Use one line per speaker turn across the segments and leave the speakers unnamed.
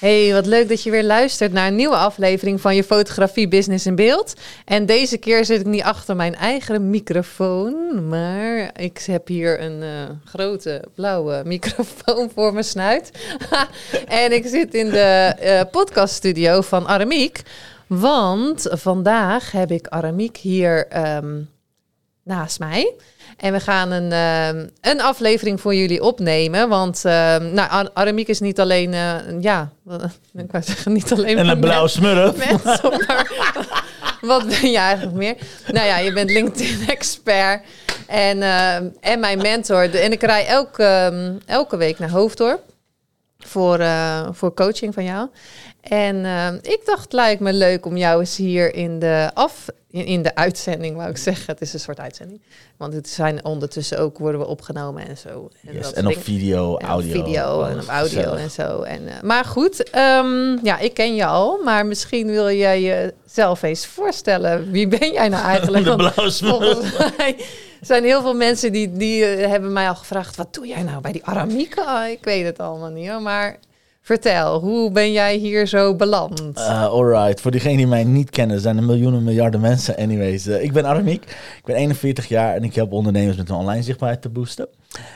Hey, wat leuk dat je weer luistert naar een nieuwe aflevering van je fotografie Business in Beeld. En deze keer zit ik niet achter mijn eigen microfoon, maar ik heb hier een uh, grote blauwe microfoon voor mijn snuit. en ik zit in de uh, podcaststudio van Aramiek, want vandaag heb ik Aramiek hier um, naast mij. En we gaan een, uh, een aflevering voor jullie opnemen. Want uh, nou, Aramiek is niet alleen, uh, ja, ik wou zeggen, niet alleen.
En een blauw smurf.
wat ben je eigenlijk meer? Nou ja, je bent LinkedIn-expert en, ehm, en mijn mentor. En ik rij elke, ehm, elke week naar Hoofddorp voor, eh, voor coaching van jou. En uh, ik dacht, het lijkt me leuk om jou eens hier in de af, in, de uitzending, wou ik zeggen. Het is een soort uitzending. Want het zijn ondertussen ook worden we opgenomen en zo.
En, yes, en op video, en audio.
Op video en op audio en zo. En, uh, maar goed, um, ja, ik ken je al. Maar misschien wil jij jezelf eens voorstellen. Wie ben jij nou eigenlijk?
De blauwe
zijn heel veel mensen die, die uh, hebben mij al gevraagd... wat doe jij nou bij die Aramika? Ik weet het allemaal niet hoor, maar... Vertel, hoe ben jij hier zo beland?
Uh, alright, voor diegenen die mij niet kennen, zijn er miljoenen, miljarden mensen. Anyways, uh, ik ben Aramiek, ik ben 41 jaar en ik help ondernemers met hun online zichtbaarheid te boosten.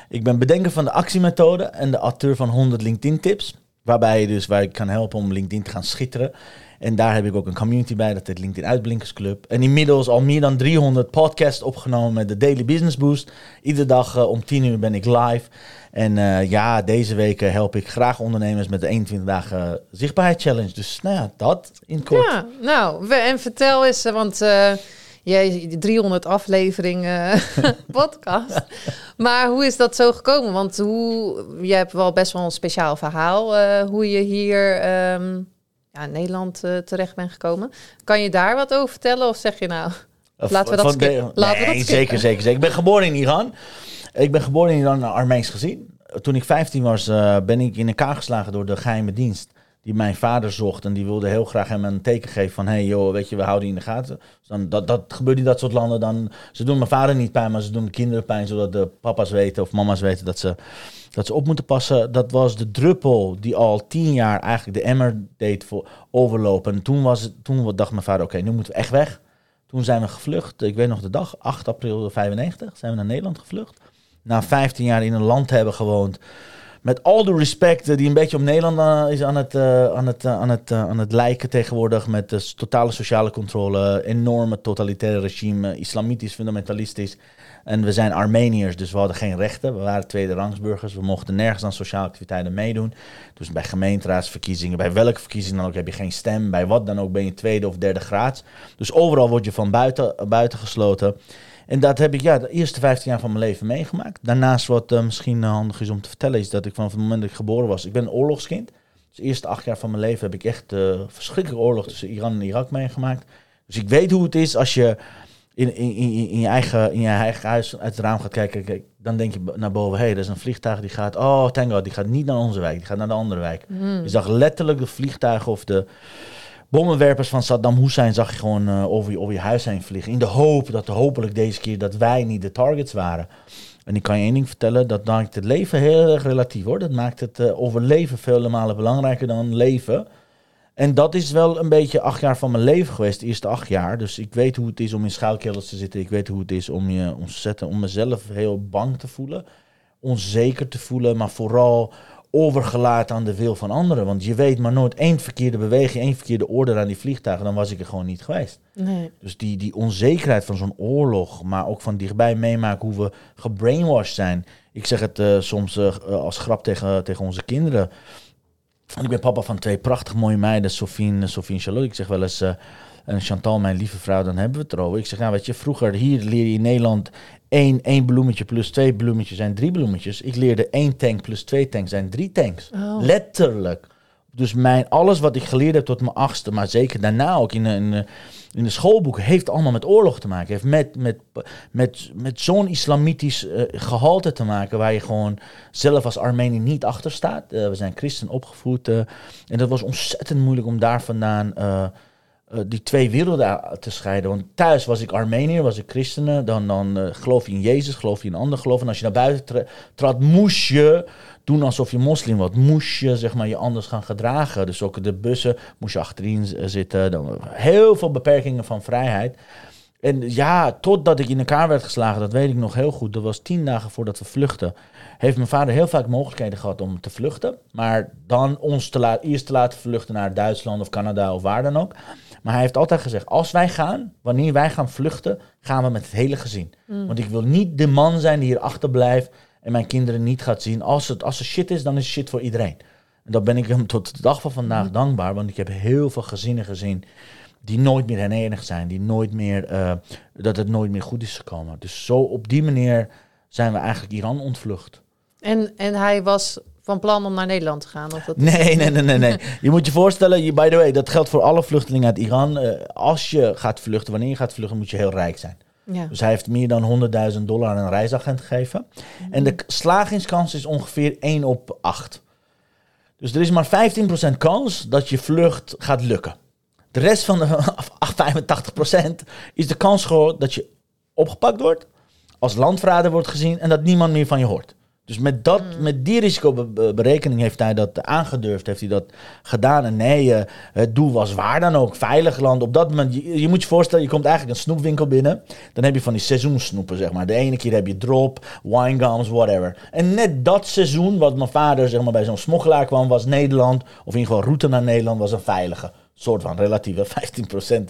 Ik ben bedenker van de actiemethode en de auteur van 100 LinkedIn tips. Waarbij je dus waar ik kan helpen om LinkedIn te gaan schitteren. En daar heb ik ook een community bij, dat heet LinkedIn Uitblinkers Club. En inmiddels al meer dan 300 podcasts opgenomen met de Daily Business Boost. Iedere dag uh, om 10 uur ben ik live. En uh, ja, deze week help ik graag ondernemers met de 21 dagen zichtbaarheid challenge. Dus nou ja, dat in kort.
Ja, nou, en vertel eens, want jij 300 afleveringen podcast. maar hoe is dat zo gekomen? Want hoe, je hebt wel best wel een speciaal verhaal hoe je hier um, ja, Nederland terecht bent gekomen. Kan je daar wat over vertellen of zeg je nou... Laten we dat,
skippen. Laten nee, we dat zeker, zeker, zeker. Ik ben geboren in Iran. Ik ben geboren in Iran, Armeens gezien. Toen ik 15 was, uh, ben ik in elkaar geslagen door de geheime dienst. Die mijn vader zocht en die wilde heel graag hem een teken geven van... hé hey, joh, weet je, we houden je in de gaten. Dus dan, dat, dat gebeurt in dat soort landen. Dan, ze doen mijn vader niet pijn, maar ze doen de kinderen pijn... zodat de papa's weten of mama's weten dat ze, dat ze op moeten passen. Dat was de druppel die al tien jaar eigenlijk de emmer deed voor overlopen. En toen, was het, toen dacht mijn vader, oké, nu moeten we echt weg. Toen zijn we gevlucht. Ik weet nog de dag, 8 april 95, zijn we naar Nederland gevlucht na 15 jaar in een land hebben gewoond. Met al de respect die een beetje op Nederland uh, is aan het, uh, aan, het, aan, het, aan het lijken tegenwoordig. Met de totale sociale controle, enorme totalitaire regime, islamitisch, fundamentalistisch. En we zijn Armeniërs, dus we hadden geen rechten. We waren tweede rangsburgers. We mochten nergens aan sociale activiteiten meedoen. Dus bij gemeenteraadsverkiezingen, bij welke verkiezing dan ook, heb je geen stem. Bij wat dan ook ben je tweede of derde graads. Dus overal word je van buiten, buiten gesloten. En dat heb ik ja, de eerste 15 jaar van mijn leven meegemaakt. Daarnaast, wat uh, misschien handig is om te vertellen, is dat ik vanaf het moment dat ik geboren was, ik ben een oorlogskind. Dus de eerste acht jaar van mijn leven heb ik echt de uh, verschrikkelijke oorlog tussen Iran en Irak meegemaakt. Dus ik weet hoe het is als je in, in, in, in, je, eigen, in je eigen huis uit het raam gaat kijken. Kijk, dan denk je naar boven, hé, hey, er is een vliegtuig die gaat, oh, thank God, die gaat niet naar onze wijk, die gaat naar de andere wijk. Mm. Je zag letterlijk de vliegtuigen of de bommenwerpers van Saddam Hussein zag je gewoon uh, over, je, over je huis heen vliegen. In de hoop dat hopelijk deze keer dat wij niet de targets waren. En ik kan je één ding vertellen, dat maakt het leven heel erg relatief hoor. Dat maakt het uh, overleven vele malen belangrijker dan leven. En dat is wel een beetje acht jaar van mijn leven geweest, de eerste acht jaar. Dus ik weet hoe het is om in schuilkelders te zitten. Ik weet hoe het is om, je, om, zetten, om mezelf heel bang te voelen. Onzeker te voelen, maar vooral overgelaten aan de wil van anderen. Want je weet maar nooit één verkeerde beweging, één verkeerde order aan die vliegtuigen, dan was ik er gewoon niet geweest.
Nee.
Dus die, die onzekerheid van zo'n oorlog, maar ook van dichtbij meemaken hoe we gebrainwashed zijn. Ik zeg het uh, soms uh, als grap tegen, tegen onze kinderen. En ik ben papa van twee prachtig mooie meiden, Sofie, en- Charlotte. Ik zeg wel eens, eh, en Chantal, mijn lieve vrouw, dan hebben we het erover. Ik zeg, nou weet je, vroeger hier leer je in Nederland één, één bloemetje plus twee bloemetjes zijn drie bloemetjes. Ik leerde één tank plus twee tanks zijn drie tanks.
Oh.
Letterlijk. Dus mijn, alles wat ik geleerd heb tot mijn achtste, maar zeker daarna ook in de, in de, in de schoolboeken, heeft allemaal met oorlog te maken. Heeft met, met, met, met zo'n islamitisch eh, gehalte te maken, waar je gewoon zelf als Armenië niet achter staat. Eh, we zijn christen opgevoed eh, en dat was ontzettend moeilijk om daar vandaan eh, eh, die twee werelden te scheiden. Want thuis was ik Armeniër, was ik christenen, dan, dan eh, geloof je in Jezus, geloof je in ander geloof. En als je naar buiten tra- trad, moest je doen alsof je moslim was. Moest je zeg maar, je anders gaan gedragen. Dus ook de bussen moest je achterin z- zitten. Dan, heel veel beperkingen van vrijheid. En ja, totdat ik in elkaar werd geslagen, dat weet ik nog heel goed. Dat was tien dagen voordat we vluchten. Heeft mijn vader heel vaak mogelijkheden gehad om te vluchten. Maar dan ons te eerst te laten vluchten naar Duitsland of Canada of waar dan ook. Maar hij heeft altijd gezegd, als wij gaan, wanneer wij gaan vluchten, gaan we met het hele gezin. Want ik wil niet de man zijn die hier achterblijft en mijn kinderen niet gaat zien. Als het, als er shit is, dan is shit voor iedereen. En dat ben ik hem tot de dag van vandaag dankbaar. Want ik heb heel veel gezinnen gezien die nooit meer herenigd zijn. Die nooit meer, eh, dat het nooit meer goed is gekomen. Dus zo op die manier zijn we eigenlijk Iran ontvlucht.
En, en hij was van plan om naar Nederland te gaan? Of dat...
Nee, nee, nee, nee, nee. Je moet je voorstellen, je, by the way, dat geldt voor alle vluchtelingen uit Iran. Eh, als je gaat vluchten, wanneer je gaat vluchten, moet je heel rijk zijn.
Ja.
Dus hij heeft meer dan 100.000 dollar aan een reisagent gegeven. En de slagingskans is ongeveer 1 op 8. Dus er is maar 15% kans dat je vlucht gaat lukken. De rest van de 85% is de kans dat je opgepakt wordt, als landverrader wordt gezien en dat niemand meer van je hoort. Dus met, dat, met die risicoberekening heeft hij dat aangedurfd, heeft hij dat gedaan. En nee, eh, het doel was waar dan ook, veilig land. Op dat moment, je, je moet je voorstellen, je komt eigenlijk een snoepwinkel binnen. Dan heb je van die seizoensnoepen, zeg maar. De ene keer heb je drop, winegums, whatever. En net dat seizoen, wat mijn vader zeg maar, bij zo'n smokkelaar kwam, was Nederland, of in ieder geval route naar Nederland, was een veilige soort van relatieve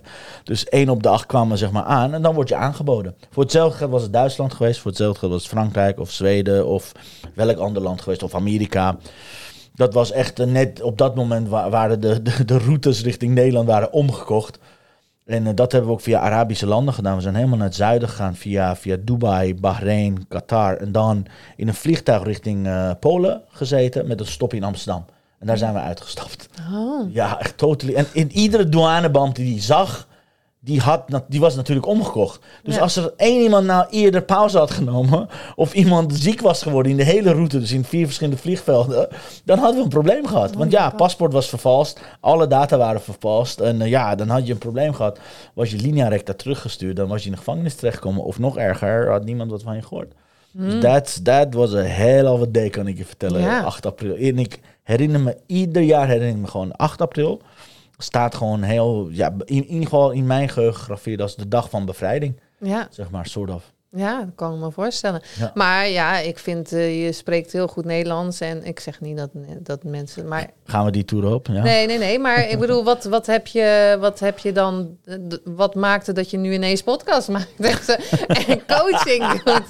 15%. Dus één op de acht kwamen zeg maar aan en dan word je aangeboden. Voor hetzelfde geld was het Duitsland geweest, voor hetzelfde geld was het Frankrijk of Zweden of welk ander land geweest of Amerika. Dat was echt eh, net op dat moment wa- waren de, de, de routes richting Nederland waren omgekocht. En eh, dat hebben we ook via Arabische landen gedaan. We zijn helemaal naar het zuiden gegaan via, via Dubai, Bahrein, Qatar. En dan in een vliegtuig richting eh, Polen gezeten met een stop in Amsterdam. En daar zijn we uitgestapt.
Oh.
Ja, echt totally. En in iedere douaneband die hij zag, die, had, die was natuurlijk omgekocht. Dus
Ja.
als er één iemand nou eerder pauze had genomen, of iemand ziek was geworden in de hele route, dus in vier verschillende vliegvelden, dan hadden we een probleem gehad. Want ja, paspoort was vervalst, alle data waren vervalst. En eh, ja, dan had je een probleem gehad. Was je linea recta teruggestuurd, dan was je in de gevangenis terechtgekomen. Of nog erger, had niemand wat van je gehoord. Dus that, that was hell of a day, kan ik je vertellen.
Ja.
8 april. En ik herinner me, ieder jaar herinner ik me gewoon 8 april. Staat gewoon heel, ja, in, in ieder geval in mijn geheugen gegraveerd als de dag van bevrijding.
Ja,
Zeg maar, soort of.
Ja, dat kan ik me voorstellen.
Ja.
Maar ja, ik vind, eh, je spreekt heel goed Nederlands. En ik zeg niet dat, dat mensen... Maar
Gaan we die tour op? Ja.
Nee, nee, nee. Maar ik bedoel, wat, wat, heb, je, wat heb je dan... eh, Wat maakte dat je nu ineens podcast maakt? En coaching doet.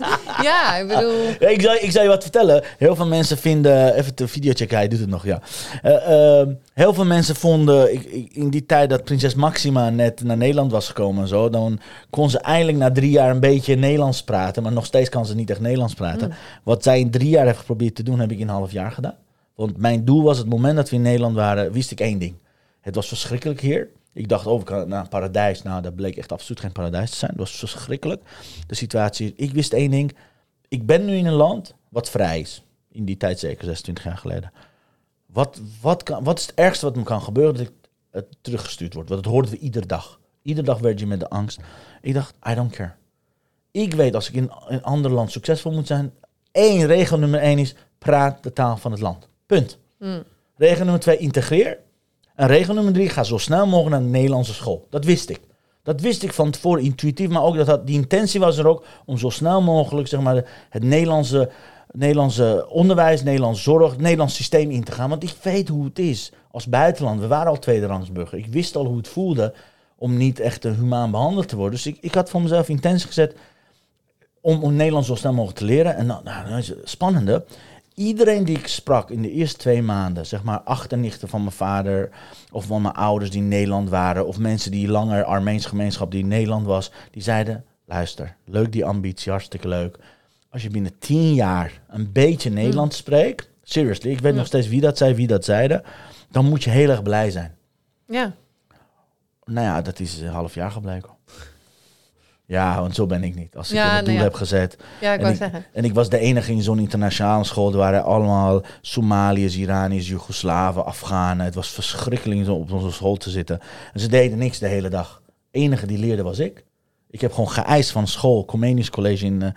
Ja, ik bedoel...
Ja, ik, zou, ik zou je wat vertellen. Heel veel mensen vinden. Even de video checken, hij doet het nog, ja. Eh, ehm, heel veel mensen vonden. Ik, ik- in die tijd dat prinses Maxima net naar Nederland was gekomen en zo. Dan kon ze eindelijk na drie jaar een beetje Nederlands praten. Maar nog steeds kan ze niet echt Nederlands praten. Wat zij in drie jaar heeft geprobeerd te doen, heb ik in een half jaar gedaan. Want mijn doel was het moment dat we in Nederland waren, wist ik één ding. Het was verschrikkelijk hier. Ik dacht, oh, ik kan naar een paradijs. Nou, dat bleek echt absoluut geen paradijs te zijn. Het was verschrikkelijk. De situatie. Ik wist één ding. Ik ben nu in een land wat vrij is. In die tijd zeker, 26 jaar geleden. Wat, wat, kan, wat is het ergste wat me kan gebeuren? Dat ik eh, teruggestuurd word. Want dat hoorden we iedere dag. Iedere dag werd je met de angst. Ik dacht, I don't care. Ik weet als ik in een ander land succesvol moet zijn. één regel nummer één is, praat de taal van het land. Punt.
Mm.
Regel nummer twee, integreer. En regel nummer drie, ga zo snel mogelijk naar de Nederlandse school. Dat wist ik. Dat wist ik van tevoren intuïtief, maar ook dat, dat die intentie was er ook om zo snel mogelijk zeg maar, het Nederlandse, Nederlandse onderwijs, Nederlandse zorg, Nederlands systeem in te gaan. Want ik weet hoe het is als buitenland. We waren al tweederangsburger. Ik wist al hoe het voelde om niet echt eh, humaan behandeld te worden. Dus ik, ik had voor mezelf intentie gezet om, om Nederlands zo snel mogelijk te leren. En nou, nou, dat is het spannende. iedereen die ik sprak in de eerste twee maanden, zeg maar achternichten van mijn vader of van mijn ouders die in Nederland waren, of mensen die langer Armeens gemeenschap die in Nederland was, die zeiden: luister, leuk die ambitie, hartstikke leuk. Als je binnen tien jaar een beetje Nederlands spreekt, seriously, ik weet
Ja.
nog steeds wie dat zei, wie dat zeiden, dan moet je heel erg blij zijn.
Ja.
Nou ja, dat is een half jaar gebleken. Ja, want zo ben ik niet. Als ik
Ja,
een
nou
doel
ja.
heb gezet,
ja, ik
En ik-
zeggen.
En ik was de enige in zo'n internationale school. Er waren allemaal Somaliërs, Iraniërs, Joegoslaven, Afghanen. Het was verschrikkelijk om op onze school te zitten. En ze deden niks de hele dag. De enige die leerde was ik. Ik heb gewoon geëist van school, Comenius College in eh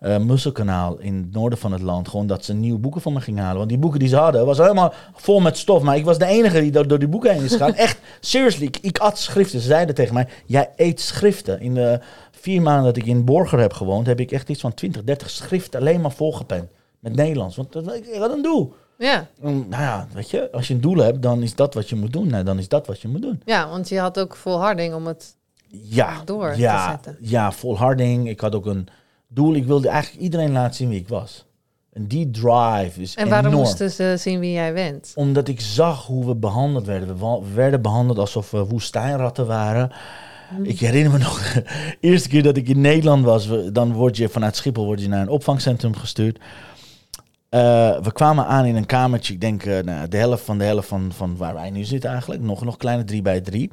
eh, Musselkanaal in het noorden van het land. Gewoon dat ze nieuwe boeken van me gingen halen. Want die boeken die ze hadden, was helemaal vol met stof. Maar ik was de enige die door, door die boeken heen is gegaan. Echt, seriously, ik, ik at schriften. Ze zeiden tegen mij, jij eet schriften. In de vier maanden dat ik in Borger heb gewoond, heb ik echt iets van 20, 30 schriften alleen maar volgepend. Met Nederlands. Want dat, ik had een doel.
Ja.
Mm, Nou ja, weet je, als je een doel hebt, dan is dat wat je moet doen. Nou, dan is dat wat je moet doen.
ja, want je had ook volharding om het...
Ja,
Door te zetten.
ja, volharding. Ik had ook een doel. Ik wilde eigenlijk iedereen laten zien wie ik was. En die drive is
En waarom
enorm.
moesten ze zien wie jij bent?
Omdat ik zag hoe we behandeld werden. We werden behandeld alsof we woestijnratten waren. Ik herinner me nog, de eerste keer dat ik in Nederland was, dan word je vanuit Schiphol word je naar een opvangcentrum gestuurd. Eh, we kwamen aan in een kamertje, ik denk eh, nou, de helft van de helft van, van waar wij nu zitten eigenlijk. Nog, nog kleine drie bij drie.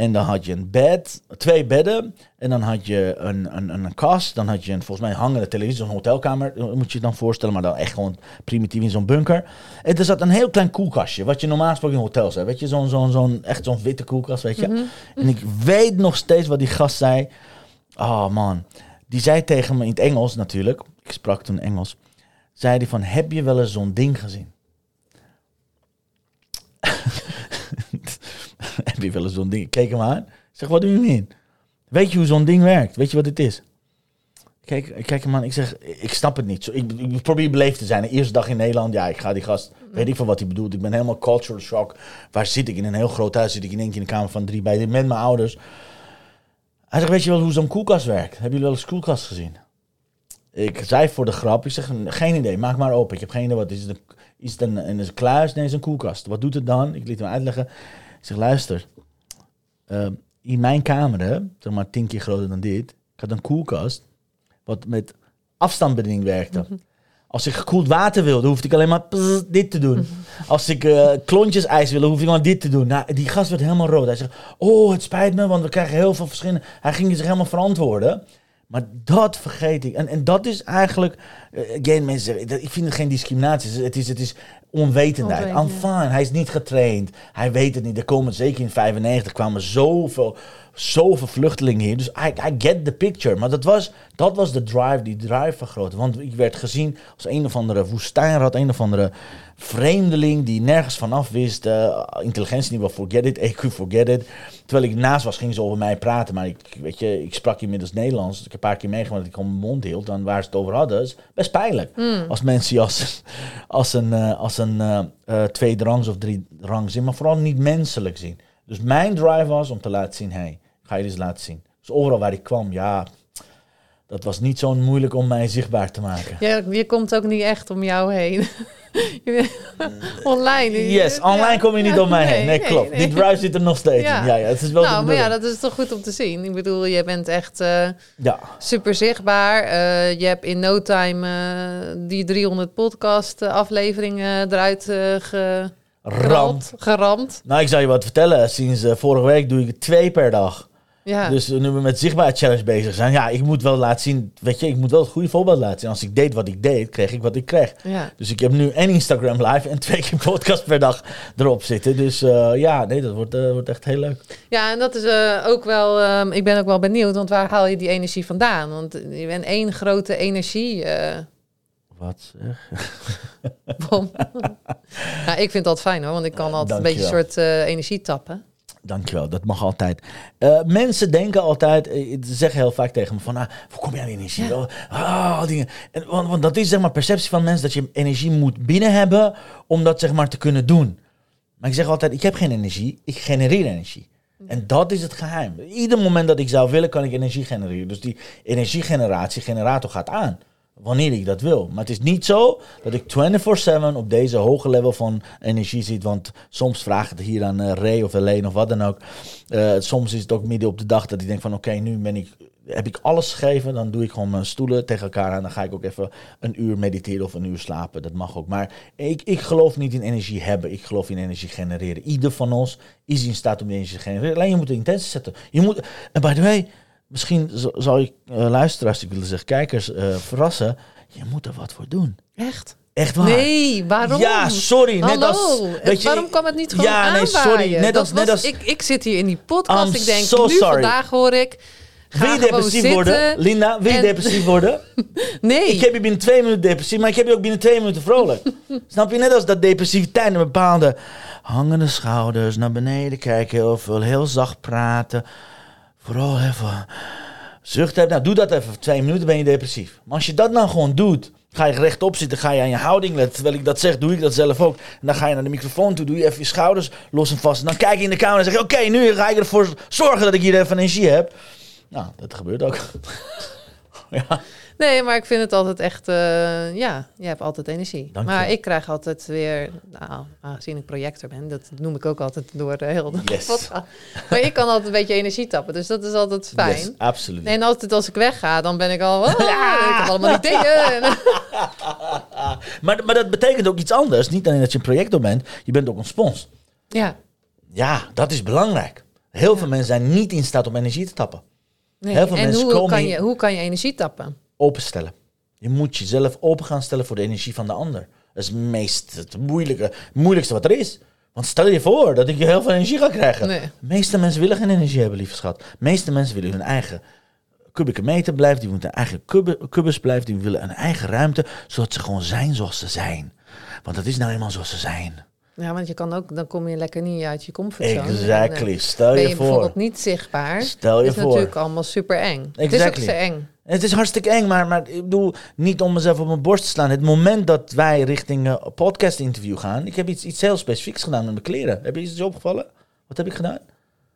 En dan had je een bed, twee bedden. En dan had je een, een, een, een kast. Dan had je een volgens mij hangende televisie, zo'n hotelkamer eh, moet je je dan voorstellen. Maar dan echt gewoon primitief in zo'n bunker. En er zat een heel klein koelkastje, wat je normaal gesproken in hotels hebt. Weet je, zo'n zo'n zo'n echt zo'n witte koelkast, weet je. En ik weet nog steeds wat die gast zei. Oh man, die zei tegen me in het Engels natuurlijk. Ik sprak toen Engels. Zei hij van, heb je wel eens zo'n ding gezien? heb je wel eens zo'n ding? Ik keek hem aan. Ik zeg, wat doe je mean? Weet je hoe zo'n ding werkt? Weet je wat het is? Kijk, ik kijk hem aan. Ik zeg, ik snap het niet. Zo, ik, ik probeer beleefd te zijn. De eerste dag in Nederland, ja, ik ga die gast, weet ik van wat hij bedoelt. Ik ben helemaal cultural shock. Waar zit ik? In een heel groot huis zit ik in één keer in een kamer van drie bij met mijn ouders. Hij zegt, weet je wel hoe zo'n koelkast werkt? Hebben jullie wel eens koelkast gezien? Ik zei voor de grap, ik zeg, geen idee, maak maar open. Ik heb geen idee, wat is het? Een, is het een, een kluis? Nee, het is een koelkast. Wat doet het dan? Ik liet hem uitleggen. Ik zeg, luister, eh, in mijn kamer, hè, zeg maar tien keer groter dan dit, ik had een koelkast wat met afstandsbediening werkte. Als ik gekoeld water wilde, hoefde ik alleen maar dit te doen. Als ik eh, klontjes ijs wilde, hoefde ik maar dit te doen. Nou, die gast werd helemaal rood. Hij zegt, oh, het spijt me, want we krijgen heel veel verschillende... Hij ging zich helemaal verantwoorden. Maar dat vergeet ik. En, en dat is eigenlijk... eh, again, mensen zeggen, ik vind het geen discriminatie. Het is, het is onwetendheid. I'm
Onwetend,
fine. Hij is niet getraind. Hij weet het niet. Er komen zeker in 95 kwamen zoveel, zoveel vluchtelingen hier. Dus I, I get the picture. Maar dat was, dat was de drive, die drive vergroten. Want ik werd gezien als een of andere woestijnrat, een of andere vreemdeling die nergens vanaf wist. eh intelligentieniveau, forget it. EQ, forget it. Terwijl ik naast was, gingen ze over mij praten. Maar ik, weet je, ik sprak inmiddels Nederlands. Dus ik heb een paar keer meegemaakt dat ik gewoon mijn mond hield. Dan waar ze het over hadden, is best pijnlijk. Als mensen als, als een, eh, als een eh, eh, tweede rangs of drie rangs zien. Maar vooral niet menselijk zien. Dus mijn drive was om te laten zien, hey, ga je eens laten zien. Dus overal waar ik kwam, ja, dat was niet zo moeilijk om mij zichtbaar te maken.
Ja, je komt ook niet echt om jou heen. Bent online.
Yes, online kom je niet om mij heen. Nee, klopt.
nee.
Die drive zit er nog steeds
Ja.
in. Ja, ja, het is wel
Nou, maar ja, dat is toch goed om te zien. Ik bedoel, je bent echt eh,
Ja,
super zichtbaar. Eh, je hebt in no time eh, die 300 podcast eh, afleveringen eruit eh ge-
ram.
geramd, geramd.
Nou, ik zal je wat vertellen. Sinds eh, vorige week doe ik het twee per dag.
Ja.
Dus nu we met zichtbaar challenge bezig zijn, ja, ik moet wel laten zien, weet je, ik moet wel het goede voorbeeld laten zien. Als ik deed wat ik deed, kreeg ik wat ik kreeg.
ja.
Dus ik heb nu en Instagram live en twee keer podcast per dag erop zitten. Dus eh, ja, nee, dat wordt, eh, wordt echt heel leuk.
ja, en dat is eh, ook wel... ehm, ik ben ook wel benieuwd, want waar haal je die energie vandaan? Want je bent één grote energie...
Wat zeg?
bom. nou, ik vind dat fijn hoor, want ik kan altijd een beetje een soort energie tappen.
Dankjewel, dat mag altijd. Eh, mensen denken altijd, eh, ze zeggen heel vaak tegen me van, ah, hoe kom jij aan energie?
Ja.
Oh, ah, dingen. En, want, want dat is zeg maar perceptie van mensen dat je energie moet binnen hebben om dat zeg maar te kunnen doen. Maar ik zeg altijd, ik heb geen energie, ik genereer energie. En dat is het geheim. Ieder moment dat ik zou willen, kan ik energie genereren. Dus die energiegeneratie, generator gaat aan. Wanneer ik dat wil. Maar het is niet zo dat ik 24/7 op deze hoge level van energie zit. Want soms vraagt het hier aan uh, Ray of Helene of wat dan ook. Uh, soms is het ook midden op de dag dat ik denk van oké, nu ben ik heb ik alles gegeven, dan doe ik gewoon mijn stoelen tegen elkaar aan. Dan ga ik ook even een uur mediteren of een uur slapen. Dat mag ook. Maar ik, ik geloof niet in energie hebben. Ik geloof in energie genereren. Ieder van ons is in staat om energie te genereren. Alleen je moet de intentie zetten. Je moet, en by the way, misschien zal ik uh, luisteraars, ik willen zeggen kijkers, uh, verrassen. Je moet er wat voor doen.
Echt?
Echt waar?
Nee, waarom?
Ja, sorry. Net
Hallo,
als, je,
waarom kan het niet gewoon
ja, nee, sorry. Net
Dat
als, net
was-
als,
ik, ik zit hier in die podcast.
I'm
ik denk,
so
nu
sorry.
vandaag hoor ik... Ga
wil je depressief
zitten.
worden? Linda, wil je
en-
depressief worden?
Nee.
Ik heb je binnen twee minuten depressief, maar ik heb je ook binnen twee minuten vrolijk. Snap je? Net als dat depressiviteit een bepaalde hangende schouders, naar beneden kijken, heel veel, heel zacht praten. Vooral even zucht hebben. Nou, doe dat even. Twee minuten ben je depressief. Maar als je dat nou gewoon doet, ga je rechtop zitten, ga je aan je houding letten. Terwijl ik dat zeg, doe ik dat zelf ook. En dan ga je naar de microfoon toe, doe je even je schouders los en vast. En dan kijk je in de camera en zeg je, oké, nu ga ik ervoor zorgen dat ik hier even energie heb. Nou, dat gebeurt ook. ja.
Nee, maar ik vind het altijd echt... eh, ja, je hebt altijd energie.
Dank je.
maar ik krijg altijd weer... Nou, aangezien ik projector ben, dat noem ik ook altijd door de hele
Yes.
podcast. Maar ik kan altijd een beetje energie tappen, dus dat is altijd fijn.
Yes, absoluut.
En altijd als ik wegga, dan ben ik al... Oh, Ik heb allemaal ideeën.
Maar, maar dat betekent ook iets anders. Niet alleen dat je een projector bent, je bent ook een spons.
ja,
Ja, dat is belangrijk. Heel veel mensen zijn niet in staat om energie te tappen.
nee.
Heel veel
En
mensen
hoe
komen
kan, je, hoe kan je energie tappen?
Openstellen. Je moet jezelf open gaan stellen voor de energie van de ander. Dat is het meest het moeilijke, moeilijkste wat er is. Want stel je voor dat ik je heel veel energie ga krijgen.
Nee.
De meeste mensen willen geen energie hebben, lieve schat. De meeste mensen willen hun eigen kubieke meter blijven. Die willen hun eigen kubbus blijven. Die willen een eigen ruimte. Zodat ze gewoon zijn zoals ze zijn. Want dat is nou eenmaal zoals ze zijn.
Ja, want je kan ook, dan kom je lekker niet uit je comfortzone.
Exactly.
En, eh,
Stel
ben
je
je
voor.
bijvoorbeeld niet zichtbaar.
Stel je
Dat is
voor.
natuurlijk allemaal super eng. Het is ook
Exactly.
zo eng.
Het is hartstikke eng, maar, maar ik bedoel, niet om mezelf op mijn borst te slaan. Het moment dat wij richting eh, podcast interview gaan, ik heb iets, iets heel specifieks gedaan met mijn kleren. Heb je iets opgevallen? Wat heb ik gedaan?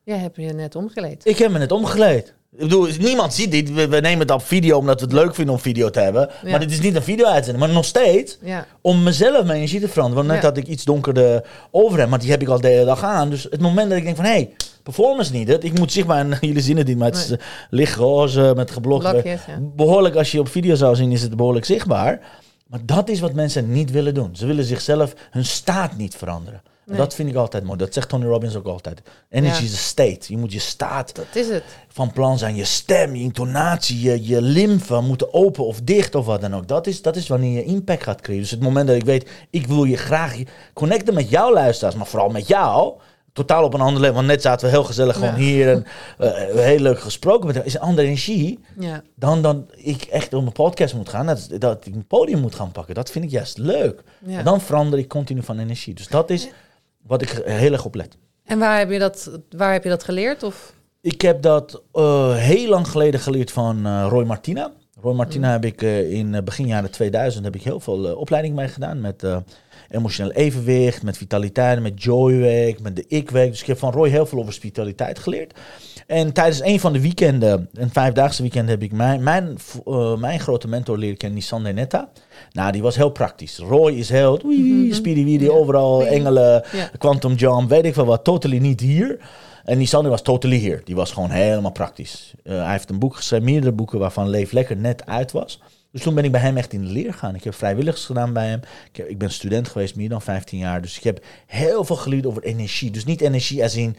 Jij hebt je net omgeleid.
Ik heb me net omgekleed. Ik bedoel, niemand ziet dit. We, we nemen het op video omdat we het leuk vinden om video te hebben.
Ja.
Maar dit is niet een video-uitzending. Maar nog steeds,
Ja.
om mezelf mijn energie te veranderen. Want net had ik iets donkerder overhemd, maar die heb ik al de hele dag aan. Dus het moment dat ik denk van, hé, hey, performance niet. Het, ik moet zichtbaar, en jullie zien het niet, maar het is
Nee.
lichtroze met geblokt.
Blokjes, ja.
Behoorlijk, als je op video zou zien, is het behoorlijk zichtbaar. Maar dat is wat mensen niet willen doen. Ze willen zichzelf, hun staat niet veranderen.
Nee.
dat vind ik altijd mooi. Dat zegt Tony Robbins ook altijd. Energy
Ja.
is a state. Je moet je staat
Dat is het.
van plan zijn. Je stem, je intonatie, je, je lymfe moeten open of dicht of wat dan ook. Dat is, dat is wanneer je impact gaat creëren. Dus het moment dat ik weet, ik wil je graag connecten met jouw luisteraars, maar vooral met jou. Totaal op een ander level. Want net zaten we heel gezellig gewoon
Ja.
hier en we hebben heel leuk gesproken. met is een andere energie
Ja.
dan, dan ik echt op mijn podcast moet gaan. Dat, dat ik een podium moet gaan pakken. Dat vind ik juist leuk. En dan verander ik continu van energie. Dus dat is wat ik heel erg op let.
En waar heb je dat, waar heb je dat geleerd? Of?
Ik heb dat eh, heel lang geleden geleerd van eh, Roy Martina. Roy Martina heb ik eh, in begin jaren 2000 heb ik heel veel opleiding mee gedaan. Met emotioneel evenwicht, met vitaliteit, met joyweek, met de ik-week. Dus ik heb van Roy heel veel over spiritualiteit geleerd. En tijdens een van de weekenden, een vijfdaagse weekend, heb ik mijn, mijn, eh, mijn grote mentor leren kennen, Nissan Netta. Nou, die was heel praktisch. Roy is heel, wee, speedy weedy,
Ja.
overal,
Wee.
engelen,
Ja.
quantum jump, weet ik veel wat, totally niet hier. En Sander was totally hier. Die was gewoon helemaal praktisch. Eh, hij heeft een boek geschreven, meerdere boeken waarvan Leef Lekker net uit was. Dus toen ben ik bij hem echt in de leer gegaan. Ik heb vrijwilligers gedaan bij hem. Ik, heb- ik ben student geweest, meer dan 15 jaar. Dus ik heb heel veel geleerd over energie. Dus niet energie als in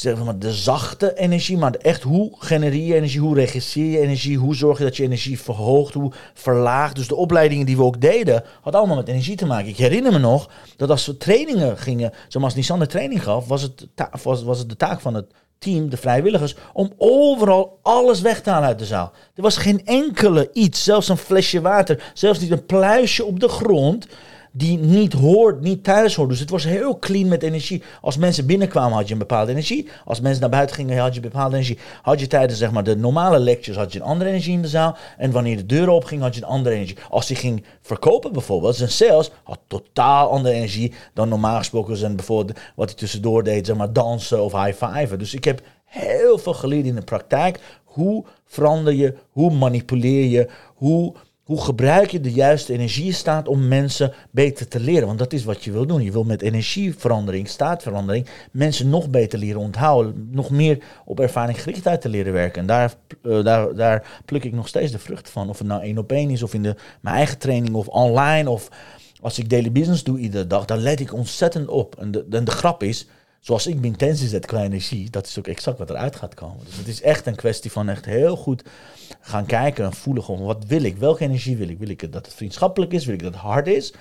zeg maar, de zachte energie, maar echt hoe genereer je energie, hoe regisseer je energie, hoe zorg je dat je energie verhoogt, hoe verlaagt. Dus de opleidingen die we ook deden, had allemaal met energie te maken. Ik herinner me nog dat als we trainingen gingen, zoals Nissan de training gaf, was het, was, was het de taak van het team, de vrijwilligers, om overal alles weg te halen uit de zaal. Er was geen enkele iets, zelfs een flesje water, zelfs niet een pluisje op de grond die niet hoort, niet thuis hoort. Dus het was heel clean met energie. Als mensen binnenkwamen had je een bepaalde energie. Als mensen naar buiten gingen had je een bepaalde energie. Had je tijdens zeg maar, de normale lectures had je een andere energie in de zaal. En wanneer de deuren opgingen had je een andere energie. Als je ging verkopen bijvoorbeeld, zijn sales had totaal andere energie dan normaal gesproken zijn bijvoorbeeld wat hij tussendoor deed, zeg maar dansen of high-fiven. Dus ik heb heel veel geleerd in de praktijk. Hoe verander je, hoe manipuleer je, hoe Hoe gebruik je de juiste energiestaat om mensen beter te leren? Want dat is wat je wil doen. Je wil met energieverandering, staatverandering, mensen nog beter leren onthouden. Nog meer op ervaringsgerichtheid te leren werken. En daar, uh, daar, daar pluk ik nog steeds de vruchten van. Of het nou één op één is, of in de, mijn eigen training, of online. Of als ik daily business doe iedere dag, dan let ik ontzettend op. En de, en de grap is, zoals ik mijn intentie zet qua energie, dat is ook exact wat eruit gaat komen. Dus het is echt een kwestie van echt heel goed gaan kijken en voelen gewoon, wat wil ik? Welke energie wil ik? Wil ik dat het vriendschappelijk is? Wil ik dat het hard is?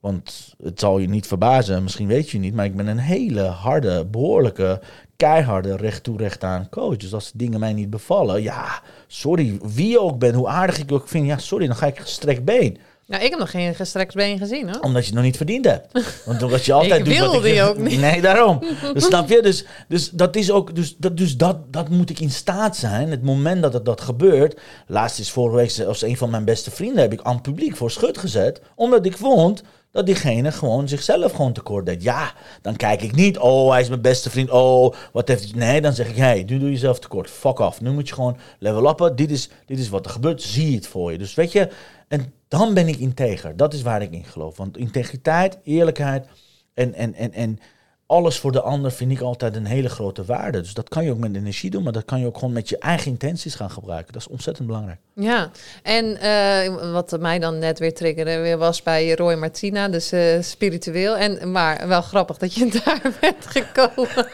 Want het zal je niet verbazen, misschien weet je niet, maar ik ben een hele harde, behoorlijke, keiharde, recht toe, recht aan coach. Dus als dingen mij niet bevallen, ja, sorry, wie ook ben, hoe aardig ik ook vind, ja, sorry, dan ga ik gestrekt been.
Nou, ik heb nog geen gestrekt been gezien, hoor.
Omdat je het nog niet verdiend hebt. Want omdat je altijd
ik
doet wat ik...
die ook niet.
Nee, daarom. Dus snap je? Dus, dus dat is ook... Dus, dat, dus dat, dat moet ik in staat zijn. Het moment dat het, dat gebeurt... Laatst is vorige week als een van mijn beste vrienden... heb ik aan het publiek voor schut gezet. Omdat ik vond dat diegene gewoon zichzelf gewoon tekort deed. Ja, dan kijk ik niet, oh, hij is mijn beste vriend, oh, wat heeft hij... Nee, dan zeg ik, hey, nu doe je jezelf tekort, fuck off. Nu moet je gewoon level uppen, dit is, dit is wat er gebeurt, zie het voor je. Dus weet je, en dan ben ik integer. Dat is waar ik in geloof. Want integriteit, eerlijkheid en, en, en, en alles voor de ander vind ik altijd een hele grote waarde. Dus dat kan je ook met energie doen, maar dat kan je ook gewoon met je eigen intenties gaan gebruiken. Dat is ontzettend belangrijk.
Ja, en uh, wat mij dan net weer triggerde, weer was bij Roy Martina, dus uh, spiritueel. En, maar wel grappig dat je daar bent gekomen.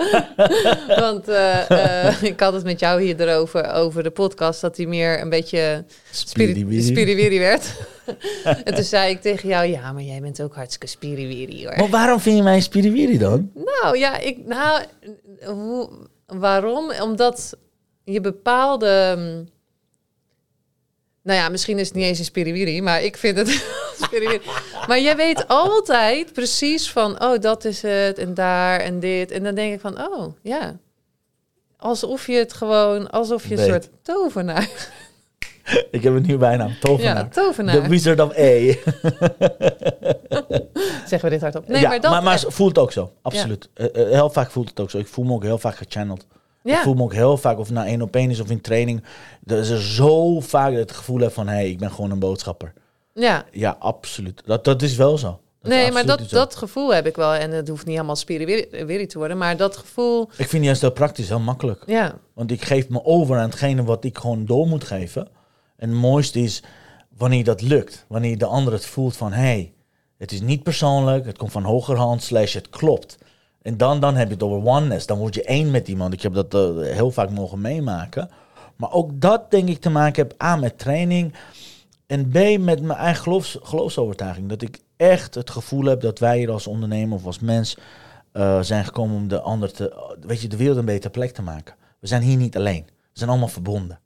Want uh, ik had het met jou hier erover, over de podcast, dat hij meer een beetje spiriwiri werd. en toen zei ik tegen jou, ja, maar jij bent ook hartstikke spiriwiri hoor.
Maar waarom vind je mij spiriwiri dan?
Nou ja, ik, nou, hoe, waarom? Omdat je bepaalde... Nou ja, misschien is het niet eens een spiriwiri, maar ik vind het. Maar jij weet altijd precies van, oh, dat is het en daar en dit. En dan denk ik van, oh, ja. Alsof je het gewoon, alsof je een soort tovenaar...
Ik heb een nieuwe bijnaam, tovenaar.
Ja, tovenaar.
The Wizard of A.
Zeggen we dit hardop. Nee,
ja,
maar, dat
maar, maar voelt het ook zo, absoluut. Ja. Uh, heel vaak voelt het ook zo. Ik voel me ook heel vaak gechanneld.
Ja.
Ik voel me ook heel vaak, of het nou één op één is of in training, dat is er zo vaak het gevoel heb van, hé, hey, ik ben gewoon een boodschapper.
Ja.
Ja, absoluut. Dat, dat is wel zo. Dat
nee, maar dat, dat gevoel heb ik wel. En het hoeft niet allemaal spiriwiri te worden, maar dat gevoel...
Ik vind juist heel praktisch, heel makkelijk.
Ja.
Want ik geef me over aan hetgene wat ik gewoon door moet geven. En het mooiste is wanneer dat lukt. Wanneer de ander het voelt van, hey, het is niet persoonlijk, het komt van hogerhand, slash het klopt. En dan, dan heb je het over oneness. Dan word je één met iemand. Ik heb dat uh, heel vaak mogen meemaken. Maar ook dat denk ik te maken heb A met training. En B met mijn eigen geloofs, geloofsovertuiging. Dat ik echt het gevoel heb dat wij hier als ondernemer of als mens uh, zijn gekomen om de ander te, weet je, de wereld een betere plek te maken. We zijn hier niet alleen. We zijn allemaal verbonden.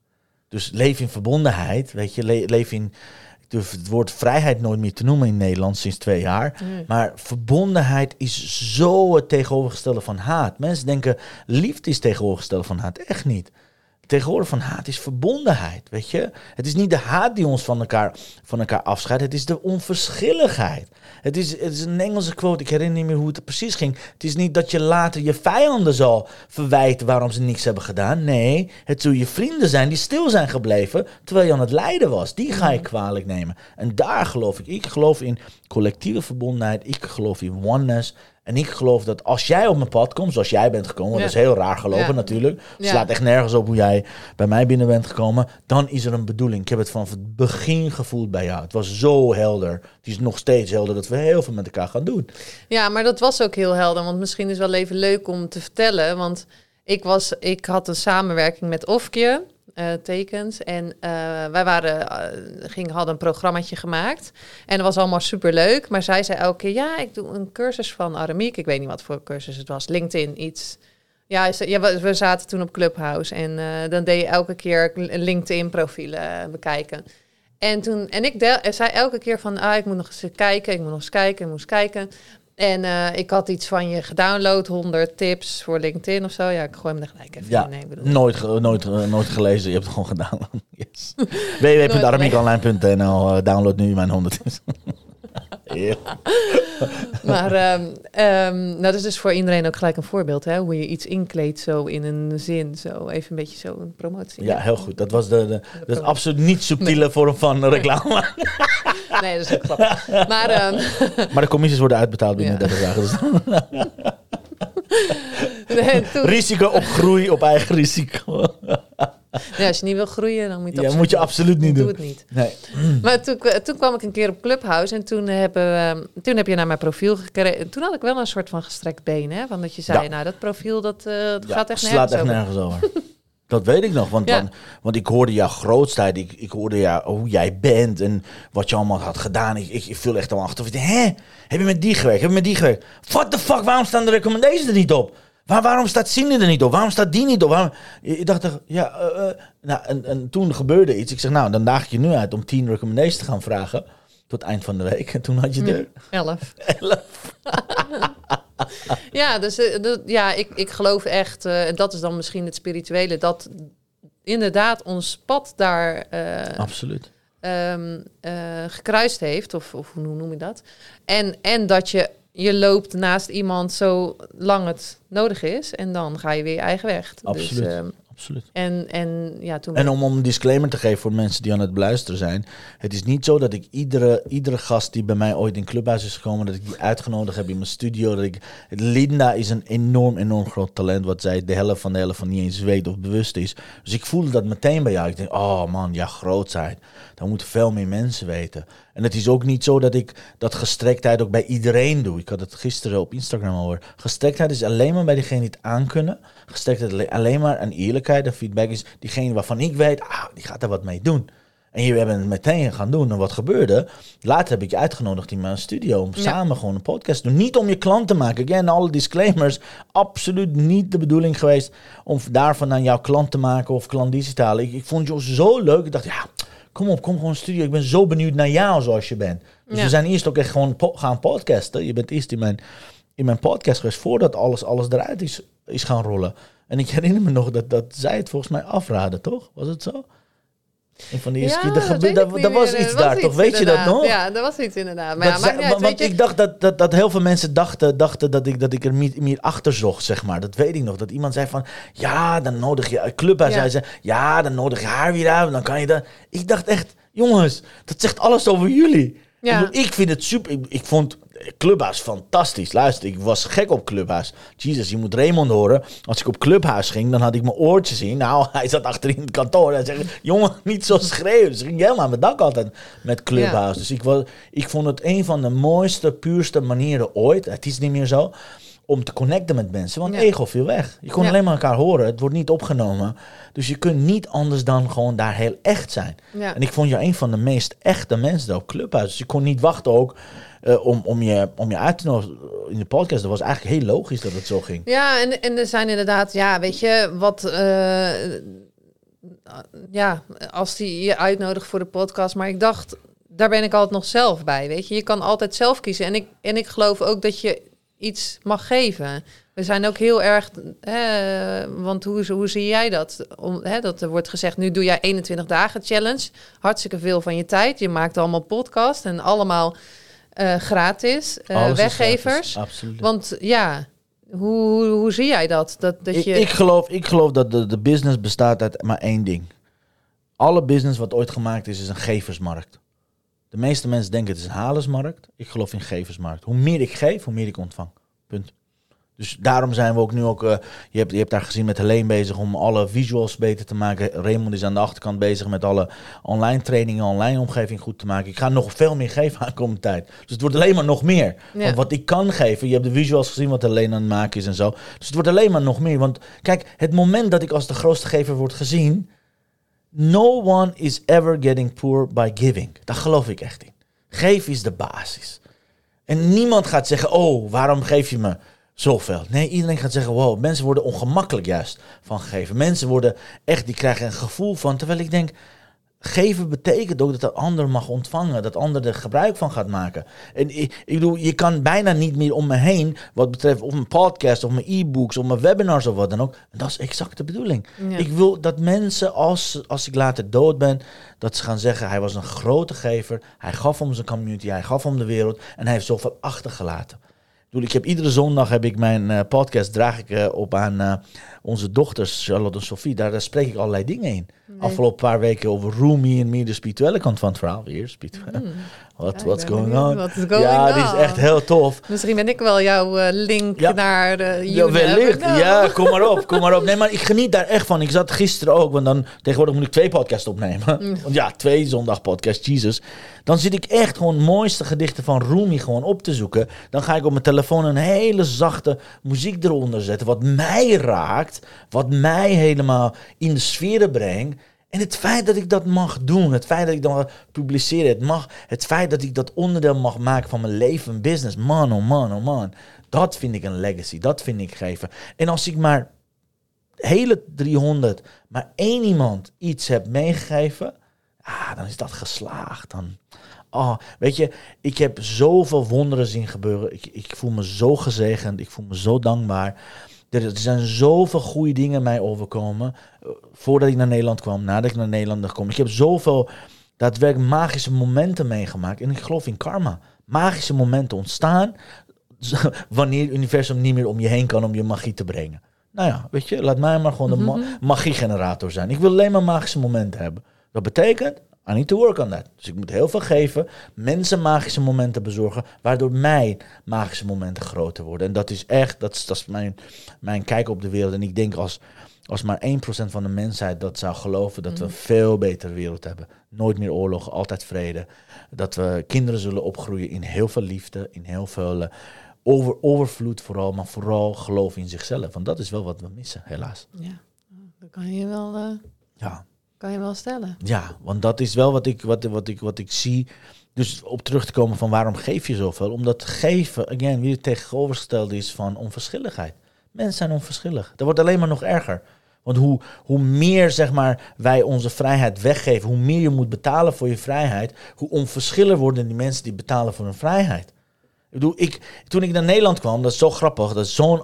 Dus leef in verbondenheid, weet je, le leef in. Ik durf het woord vrijheid nooit meer te noemen in Nederland sinds twee jaar. Maar verbondenheid is zo het tegenovergestelde van haat. Mensen denken liefde is tegenovergestelde van haat. Echt niet. Tegenwoordig van haat is verbondenheid, weet je. Het is niet de haat die ons van elkaar, van elkaar afscheidt. Het is de onverschilligheid. Het is, het is een Engelse quote, ik herinner niet meer hoe het precies ging. Het is niet dat je later je vijanden zal verwijten waarom ze niks hebben gedaan. Nee, het zullen je vrienden zijn die stil zijn gebleven terwijl je aan het lijden was. Die ga je kwalijk nemen. En daar geloof ik. Ik geloof in collectieve verbondenheid. Ik geloof in oneness. En ik geloof dat als jij op mijn pad komt, zoals jij bent gekomen,
Ja.
dat is heel raar gelopen
Ja.
natuurlijk. Het slaat echt nergens op hoe jij bij mij binnen bent gekomen. Dan is er een bedoeling. Ik heb het vanaf het begin gevoeld bij jou. Het was zo helder. Het is nog steeds helder dat we heel veel met elkaar gaan doen.
Ja, maar dat was ook heel helder. Want misschien is wel even leuk om te vertellen. Want ik, was, ik had een samenwerking met Ofkje. Eh, tekens. En eh, wij waren, eh, ging, hadden een programmaatje gemaakt. En dat was allemaal superleuk. Maar zij zei elke keer, ja, ik doe een cursus van Aramiek. Ik weet niet wat voor cursus het was. LinkedIn, iets. Ja, ja we, zaten toen op Clubhouse. En dan deed je elke keer LinkedIn-profielen bekijken. En, toen, en ik del- zei elke keer van, ah, ik moet nog eens kijken, ik moet nog eens kijken, ik moet eens kijken. En eh, ik had iets van je gedownload, 100 tips voor LinkedIn of zo. Ja, ik gooi hem er gelijk even
Ja,
in. Nee, bedoel,
nooit, ge- nooit, nooit gelezen. Je hebt het gewoon gedaan. Yes. www.aramiekonline.nl eh, Download nu mijn 100 tips. Heel.
Maar ehm, ehm, nou, dat is dus voor iedereen ook gelijk een voorbeeld, hè? Hoe je iets inkleedt zo in een zin, zo even een beetje zo een promotie.
Ja, heel goed. Dat was de, de, dat is absoluut niet subtiele vorm van reclame.
Nee, dat is ook grappig. Maar ehm,
Maar de commissies worden uitbetaald binnen
Ja.
30 dagen. Dus
nee, toen-
risico op groei op eigen risico.
Ja, als je niet wil groeien, dan moet je het
Ja, moet je absoluut niet
Doe
doen.
het niet.
Nee.
Maar toen, toen kwam ik een keer op Clubhouse en toen, hebben, we- toen heb je naar mijn profiel gekregen. Toen had ik wel een soort van gestrekt been, hè? Van dat je zei,
Ja.
nou, dat profiel, dat, eh, dat
Ja,
gaat echt
slaat
nergens
echt
over.
nergens over. Dat weet ik nog, want,
Ja.
want, want ik hoorde jouw grootheid, ik, ik hoorde jou, hoe jij bent en wat je allemaal had gedaan. Ik, ik, ik viel echt al achter. Hè? Heb je met die gewerkt? Heb je met die gewerkt? What the fuck, waarom staan de recommendations er niet op? Waar, waarom staat Cindy er niet op? Waarom staat die niet op? Waarom? Ik dacht, ja, eh, eh. nou, en, en toen gebeurde iets. Ik zeg, nou, dan daag ik je nu uit om 10 recommendations te gaan vragen. Tot eind van de week. En toen had je er
Elf.
11.
Ja, dus eh, ja, ik, ik geloof echt, en dat is dan misschien het spirituele, dat inderdaad ons pad daar
Absoluut.
ehm, eh, gekruist heeft, of, of hoe noem je dat? En, en dat je, je loopt naast iemand zolang het nodig is, en dan ga je weer je eigen weg.
Absoluut.
Dus,
Absoluut.
en, en ja, toen...
En om, om een disclaimer te geven voor mensen die aan het beluisteren zijn. Het is niet zo dat ik iedere, iedere gast die bij mij ooit in Clubhuis is gekomen, dat ik die uitgenodigd heb in mijn studio. Dat ik, Linda is een enorm, enorm groot talent, wat zij de helft van de helft van niet eens weet of bewust is. Dus ik voelde dat meteen bij jou. Ik denk, oh man, ja, grootheid. Dan moeten veel meer mensen weten. En het is ook niet zo dat ik dat gestrektheid ook bij iedereen doe. Ik had het gisteren op Instagram al hoor. Gestrektheid is alleen maar bij degene die het aankunnen. Gestrektheid alle- alleen maar aan eerlijkheid. En feedback is diegene waarvan ik weet, ah, die gaat er wat mee doen. En je hebben het meteen gaan doen. En wat gebeurde? Later heb ik je uitgenodigd in mijn studio om
Ja.
samen gewoon een podcast te doen. Niet om je klant te maken. Again, alle disclaimers. Absoluut niet de bedoeling geweest om daarvan aan jouw klant te maken of klanditie te halen. Ik, ik vond je zo leuk. Ik dacht, ja, kom op, kom gewoon studio. Ik ben zo benieuwd naar jou zoals je bent. Dus
Ja.
we zijn eerst ook echt gewoon po- gaan podcasten. Je bent eerst in mijn, in mijn podcast geweest voordat alles, alles eruit is, is gaan rollen. En ik herinner me nog dat, dat zij het volgens mij afraden, toch? Was het zo? Een van eerste keer. Er
dat
was iets
Er
daar, toch?
iets,
Weet je dat
inderdaad.
nog?
Ja, er was iets inderdaad. Maar
Dat
ja, uit,
want ik dacht dat, dat, dat heel veel mensen dachten, dachten dat, ik, dat ik er meer, meer achter zocht, zeg maar. Dat weet ik nog. Dat iemand zei van, ja, dan nodig je... Clubhuis
Ja.
zei ze, ja, dan nodig je haar weer uit. Dan kan je dat... Ik dacht echt, jongens, dat zegt alles over jullie.
Ja.
Ik, bedoel, ik vind het super... Ik, ik vond Clubhuis fantastisch. Luister, ik was gek op Clubhuis. Jezus, je moet Raymond horen. Als ik op Clubhuis ging, dan had ik mijn oortjes in. Nou, hij zat achterin het kantoor. Hij zei, jongen, niet zo schreeuwen. Dus ik ging helemaal aan mijn dak altijd met Clubhuis. Dus ik, was, ik vond het een van de mooiste, puurste manieren ooit. Het is niet meer zo. Om te connecten met mensen. Want
Ja.
ego viel weg. Je kon
Ja.
alleen maar elkaar horen. Het wordt niet opgenomen. Dus je kunt niet anders dan gewoon daar heel echt zijn.
Ja.
En ik vond je een van de meest echte mensen op Clubhuis. Dus ik kon niet wachten ook eh, om, om, je, om je uit te nodigen in de podcast. Dat was eigenlijk heel logisch dat het zo ging.
Ja, en, en er zijn inderdaad, ja, weet je, wat. eh, ja, als die je uitnodigt voor de podcast. Maar ik dacht, daar ben ik altijd nog zelf bij. Weet je, je kan altijd zelf kiezen. En ik, en ik geloof ook dat je iets mag geven. We zijn ook heel erg, hè, want hoe, hoe zie jij dat? Om, hè, dat er wordt gezegd, nu doe jij 21 dagen challenge. Hartstikke veel van je tijd. Je maakt allemaal podcast en allemaal eh, gratis.
is
weggevers.
gratis. Absoluut.
Want ja, hoe, hoe, hoe zie jij dat? Dat, dat
ik,
je...
ik, geloof, ik geloof dat de, de business bestaat uit maar één ding. Alle business wat ooit gemaakt is, is een geversmarkt. De meeste mensen denken het is een halersmarkt. Ik geloof in geversmarkt. Hoe meer ik geef, hoe meer ik ontvang. Punt. Dus daarom zijn we ook nu ook... eh, je, hebt, je hebt daar gezien met Helene bezig om alle visuals beter te maken. Raymond is aan de achterkant bezig met alle online trainingen, online omgeving goed te maken. Ik ga nog veel meer geven aankomende tijd. Dus het wordt alleen maar nog meer.
Ja.
Want wat ik kan geven, je hebt de visuals gezien wat Helene aan het maken is en zo. Dus het wordt alleen maar nog meer. Want kijk, het moment dat ik als de grootste gever word gezien... No one is ever getting poor by giving. Daar geloof ik echt in. Geef is de basis. En niemand gaat zeggen, oh, waarom geef je me zoveel? Nee, iedereen gaat zeggen, wow, mensen worden ongemakkelijk juist van geven. Mensen worden echt, die krijgen een gevoel van, terwijl ik denk, Geven betekent ook dat de ander mag ontvangen, dat de ander er gebruik van gaat maken. En ik, ik bedoel, je kan bijna niet meer om me heen, wat betreft of mijn podcast, of mijn e-books, of mijn webinars of wat dan ook. En dat is exact de bedoeling.
Ja.
Ik wil dat mensen, als, als ik later dood ben, dat ze gaan zeggen, hij was een grote gever, hij gaf om zijn community, hij gaf om de wereld en hij heeft zoveel achtergelaten. Ik bedoel, ik heb iedere zondag heb ik mijn eh, podcast, draag ik eh, op aan eh, onze dochters, Charlotte en Sophie. Daar, daar spreek ik allerlei dingen in. Afgelopen paar weken over Rumi en meer de spirituele kant van het verhaal. Weer spiritueel. What,
Ja,
what's going on?
What is going
ja, die is
on?
echt heel tof.
Misschien ben ik wel jouw eh, link
Ja.
naar de
Ja,
You Never
wellicht.
Know.
Ja, kom maar op, kom maar op. Nee, maar ik geniet daar echt van. Ik zat gisteren ook, want dan tegenwoordig moet ik twee podcasts opnemen.
Mm.
Want ja, twee zondag podcasts, Jesus. Dan zit ik echt gewoon mooiste gedichten van Rumi gewoon op te zoeken. Dan ga ik op mijn telefoon een hele zachte muziek eronder zetten. Wat mij raakt, wat mij helemaal in de sferen brengt. En het feit dat ik dat mag doen, het feit dat ik dat mag publiceren, het, mag, het feit dat ik dat onderdeel mag maken van mijn leven en business, man, oh man, oh man. Dat vind ik een legacy, dat vind ik geven. En als ik maar hele 300, maar één iemand iets heb meegegeven, ah, dan is dat geslaagd. Dan, oh, weet je, ik heb zoveel wonderen zien gebeuren. Ik, ik voel me zo gezegend, ik voel me zo dankbaar. Er zijn zoveel goede dingen mij overkomen. eh, Voordat ik naar Nederland kwam, nadat ik naar Nederland kwam. Ik heb zoveel daadwerkelijk magische momenten meegemaakt. En ik geloof in karma. Magische momenten ontstaan wanneer het universum niet meer om je heen kan om je magie te brengen. Nou ja, weet je, laat mij maar gewoon de ma magiegenerator zijn. Ik wil alleen maar magische momenten hebben. Dat betekent, I need to work on that. Dus ik moet heel veel geven, mensen magische momenten bezorgen, waardoor mijn magische momenten groter worden. En dat is echt, dat is, dat is mijn, mijn kijk op de wereld. En ik denk als, als maar 1% van de mensheid dat zou geloven, dat we een veel betere wereld hebben. Nooit meer oorlog, altijd vrede. Dat we kinderen zullen opgroeien in heel veel liefde, in heel veel eh, over, overvloed vooral, maar vooral geloof in zichzelf. Want dat is wel wat we missen, helaas.
Ja, dat kan je wel, eh,
Ja,
kan je wel stellen.
ja want dat is wel wat ik, wat, wat, ik, wat ik zie. Dus op terug te komen van waarom geef je zoveel? Omdat geven, again, weer het tegenovergestelde is van onverschilligheid. Mensen zijn onverschillig. Dat wordt alleen maar nog erger. Want hoe, hoe meer zeg maar, wij onze vrijheid weggeven, hoe meer je moet betalen voor je vrijheid, hoe onverschillig worden die mensen die betalen voor hun vrijheid. Ik bedoel, ik, toen ik naar Nederland kwam, dat is zo grappig, dat is zo'n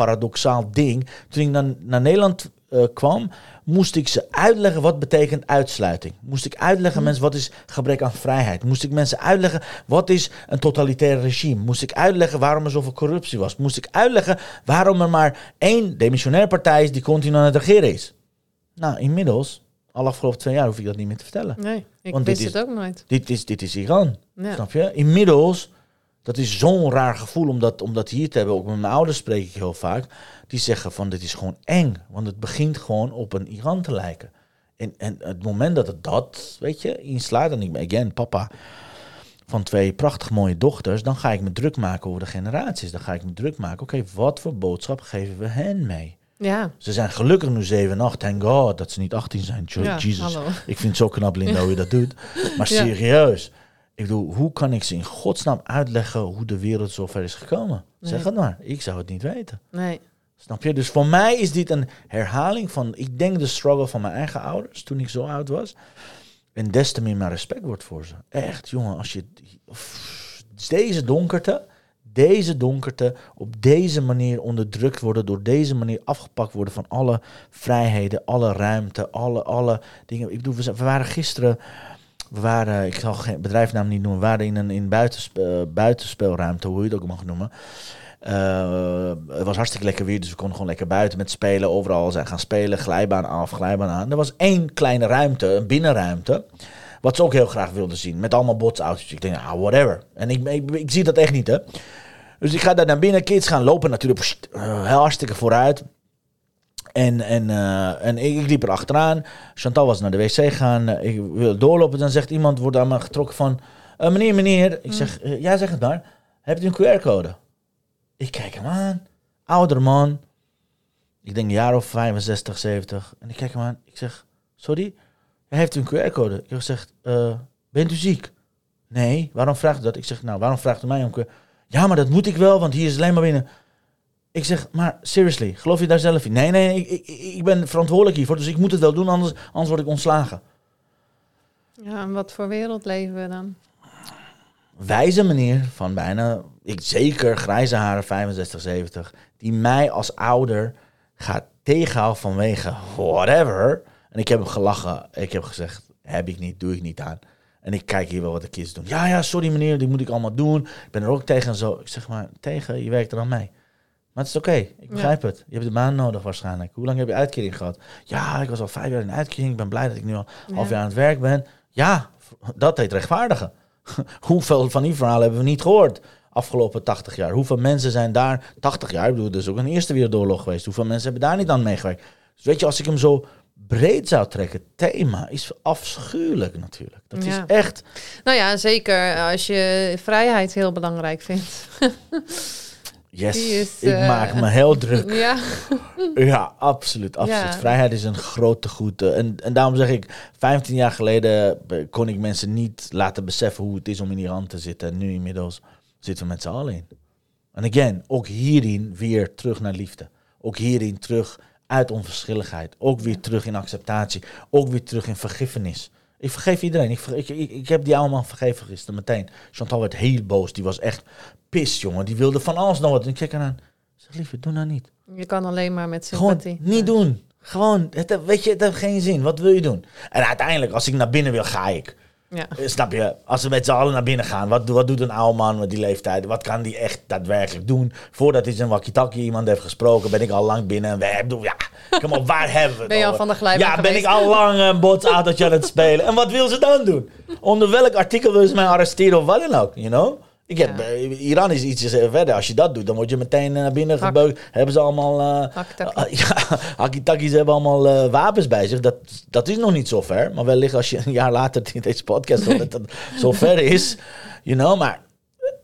anti-paradoxaal ding. Toen ik naar, naar Nederland eh, kwam, moest ik ze uitleggen wat betekent uitsluiting. Moest ik uitleggen mensen wat is gebrek aan vrijheid. Moest ik mensen uitleggen wat is een totalitair regime. Moest ik uitleggen waarom er zoveel corruptie was. Moest ik uitleggen waarom er maar één demissionair partij is die continu aan het regeren is. Nou, inmiddels, al afgelopen twee jaar hoef ik dat niet meer te vertellen.
Nee, ik
Want dit
wist
is-
het ook nooit.
Dit is, dit is Iran.
Ja.
Snap je? Inmiddels, dat is zo'n raar gevoel om dat, om dat hier te hebben. Ook met mijn ouders spreek ik heel vaak. Die zeggen van dit is gewoon eng. Want het begint gewoon op een Iran te lijken. En, en het moment dat het dat, weet je, inslaat. En ik ben, again, papa van twee prachtig mooie dochters. Dan ga ik me druk maken over de generaties. Dan ga ik me druk maken. Oké, wat voor boodschap geven we hen mee?
Ja,
Ze zijn gelukkig nu 7 en 8. Thank God dat ze niet 18 zijn.
Ja,
Jesus. Ik vind het zo knap, Linda, hoe je dat doet. Maar
Ja.
Ik bedoel, hoe kan ik ze in godsnaam uitleggen hoe de wereld zover is gekomen? Zeg het maar. Ik zou het niet weten.
nee.
Snap je? Dus voor mij is dit een herhaling van, ik denk de struggle van mijn eigen ouders toen ik zo oud was. En des te meer mijn respect wordt voor ze. Echt, jongen, als je pff, deze donkerte, deze donkerte op deze manier onderdrukt worden, door deze manier afgepakt worden van alle vrijheden, alle ruimte, alle, alle dingen. Ik bedoel, we waren gisteren, we waren, ik zal geen bedrijfnaam niet noemen, we waren in een in eh, buitenspeelruimte, hoe je het ook mag noemen. Eh, het was hartstikke lekker weer, dus we konden gewoon lekker buiten met spelen. Overal zijn gaan spelen, glijbaan af, glijbaan aan. Er was één kleine ruimte, een binnenruimte. Wat ze ook heel graag wilden zien. Met allemaal botsauto's. Ik denk, ah, whatever. En ik, ik, zie dat echt niet, hè. Dus ik ga daar naar binnen. Kids gaan lopen natuurlijk eh, heel hartstikke vooruit. En, en, eh, en ik, ik liep er achteraan. Chantal was naar de wc gegaan. Eh, ik wil doorlopen. Dan zegt iemand, wordt aan me getrokken van... eh, meneer, meneer. Ik zeg, eh, ja, zeg het maar. Hebt u een QR-code? Ik kijk hem aan. Ouder man. Ik denk een jaar of 65, 70. En ik kijk hem aan. Ik zeg, sorry? Hij heeft een QR-code. Ik zeg, bent u ziek? Nee. Waarom vraagt u dat? Ik zeg, nou, waarom vraagt u mij om QR? Ja, maar dat moet ik wel, want hier is alleen maar binnen. Ik zeg, maar seriously, geloof je daar zelf in? Nee, nee, ik, ik, ik ben verantwoordelijk hiervoor, dus ik moet het wel doen, anders, anders word ik ontslagen.
Ja, en wat voor wereld leven we dan?
wijze meneer van bijna, ik zeker grijze haren, 65, 70, die mij als ouder gaat tegenhouden vanwege whatever. En ik heb hem gelachen. Ik heb gezegd, heb ik niet, doe ik niet aan. En ik kijk hier wel wat de kids doen. Ja, ja, sorry meneer, die moet ik allemaal doen. Ik ben er ook tegen en zo. Ik zeg maar, tegen, je werkt er aan mij. Maar het is oké, ik begrijp het. Je hebt de baan nodig waarschijnlijk. Hoe lang heb je uitkering gehad? Ja, ik was al vijf jaar in uitkering. Ik ben blij dat ik nu al
Ja.
half jaar aan het werk ben. Ja, dat heet rechtvaardigen. Hoeveel van die verhalen hebben we niet gehoord afgelopen 80 jaar? Hoeveel mensen zijn daar 80 jaar? Ik bedoel, is ook een Eerste Wereldoorlog geweest. Hoeveel mensen hebben daar niet aan meegewerkt? Dus weet je, als ik hem zo breed zou trekken, thema is afschuwelijk natuurlijk. Dat is echt.
Nou ja, zeker als je vrijheid heel belangrijk vindt.
Yes,
is,
ik
eh,
maak me heel druk.
Ja,
Ja, absoluut. absoluut.
Ja.
Vrijheid is een grote goed. eh, En, en daarom zeg ik, 15 jaar geleden eh, kon ik mensen niet laten beseffen hoe het is om in Iran te zitten. En nu inmiddels zitten we met z'n allen in. En again, ook hierin weer terug naar liefde. Ook hierin terug uit onverschilligheid. Ook weer terug in acceptatie. Ook weer terug in vergiffenis. Ik vergeef iedereen. Ik, ik, ik, ik heb die allemaal vergeven gisteren meteen. Chantal werd heel boos. Die was echt pis, jongen. Die wilde van alles nog wat. En ik kijk eraan. Ik zeg, lieve, doe nou niet.
je kan alleen maar met
Gewoon
sympathie.
niet doen. Gewoon, het, weet je, het heeft geen zin. Wat wil je doen? En uiteindelijk, als ik naar binnen wil, ga ik.
Ja.
Eh, Snap je? Als we met z'n allen naar binnen gaan, wat, wat doet een oude man met die leeftijd? Wat kan die echt daadwerkelijk doen? Voordat hij zijn walkie-talkie iemand heeft gesproken, ben ik al lang binnen. En we hebben, ja, kom op, waar hebben we het
Ben je al
over?
van de glijbaan
Ja, ben ik al lang een botsautootje aan het spelen. En wat wil ze dan doen? Onder welk artikel wil ze mij arresteren of wat dan ook, you know? Ik heb,
Ja.
eh, Iran is ietsjes eh, verder. Als je dat doet, dan word je meteen eh, naar binnen
Hak.
gebeukt. Hebben ze allemaal... Ah, ja, Hakitakis hebben allemaal wapens bij zich. Dat, dat is nog niet zo ver. Maar wellicht als je een jaar later in deze podcast hoort dat het zo ver is. You know, maar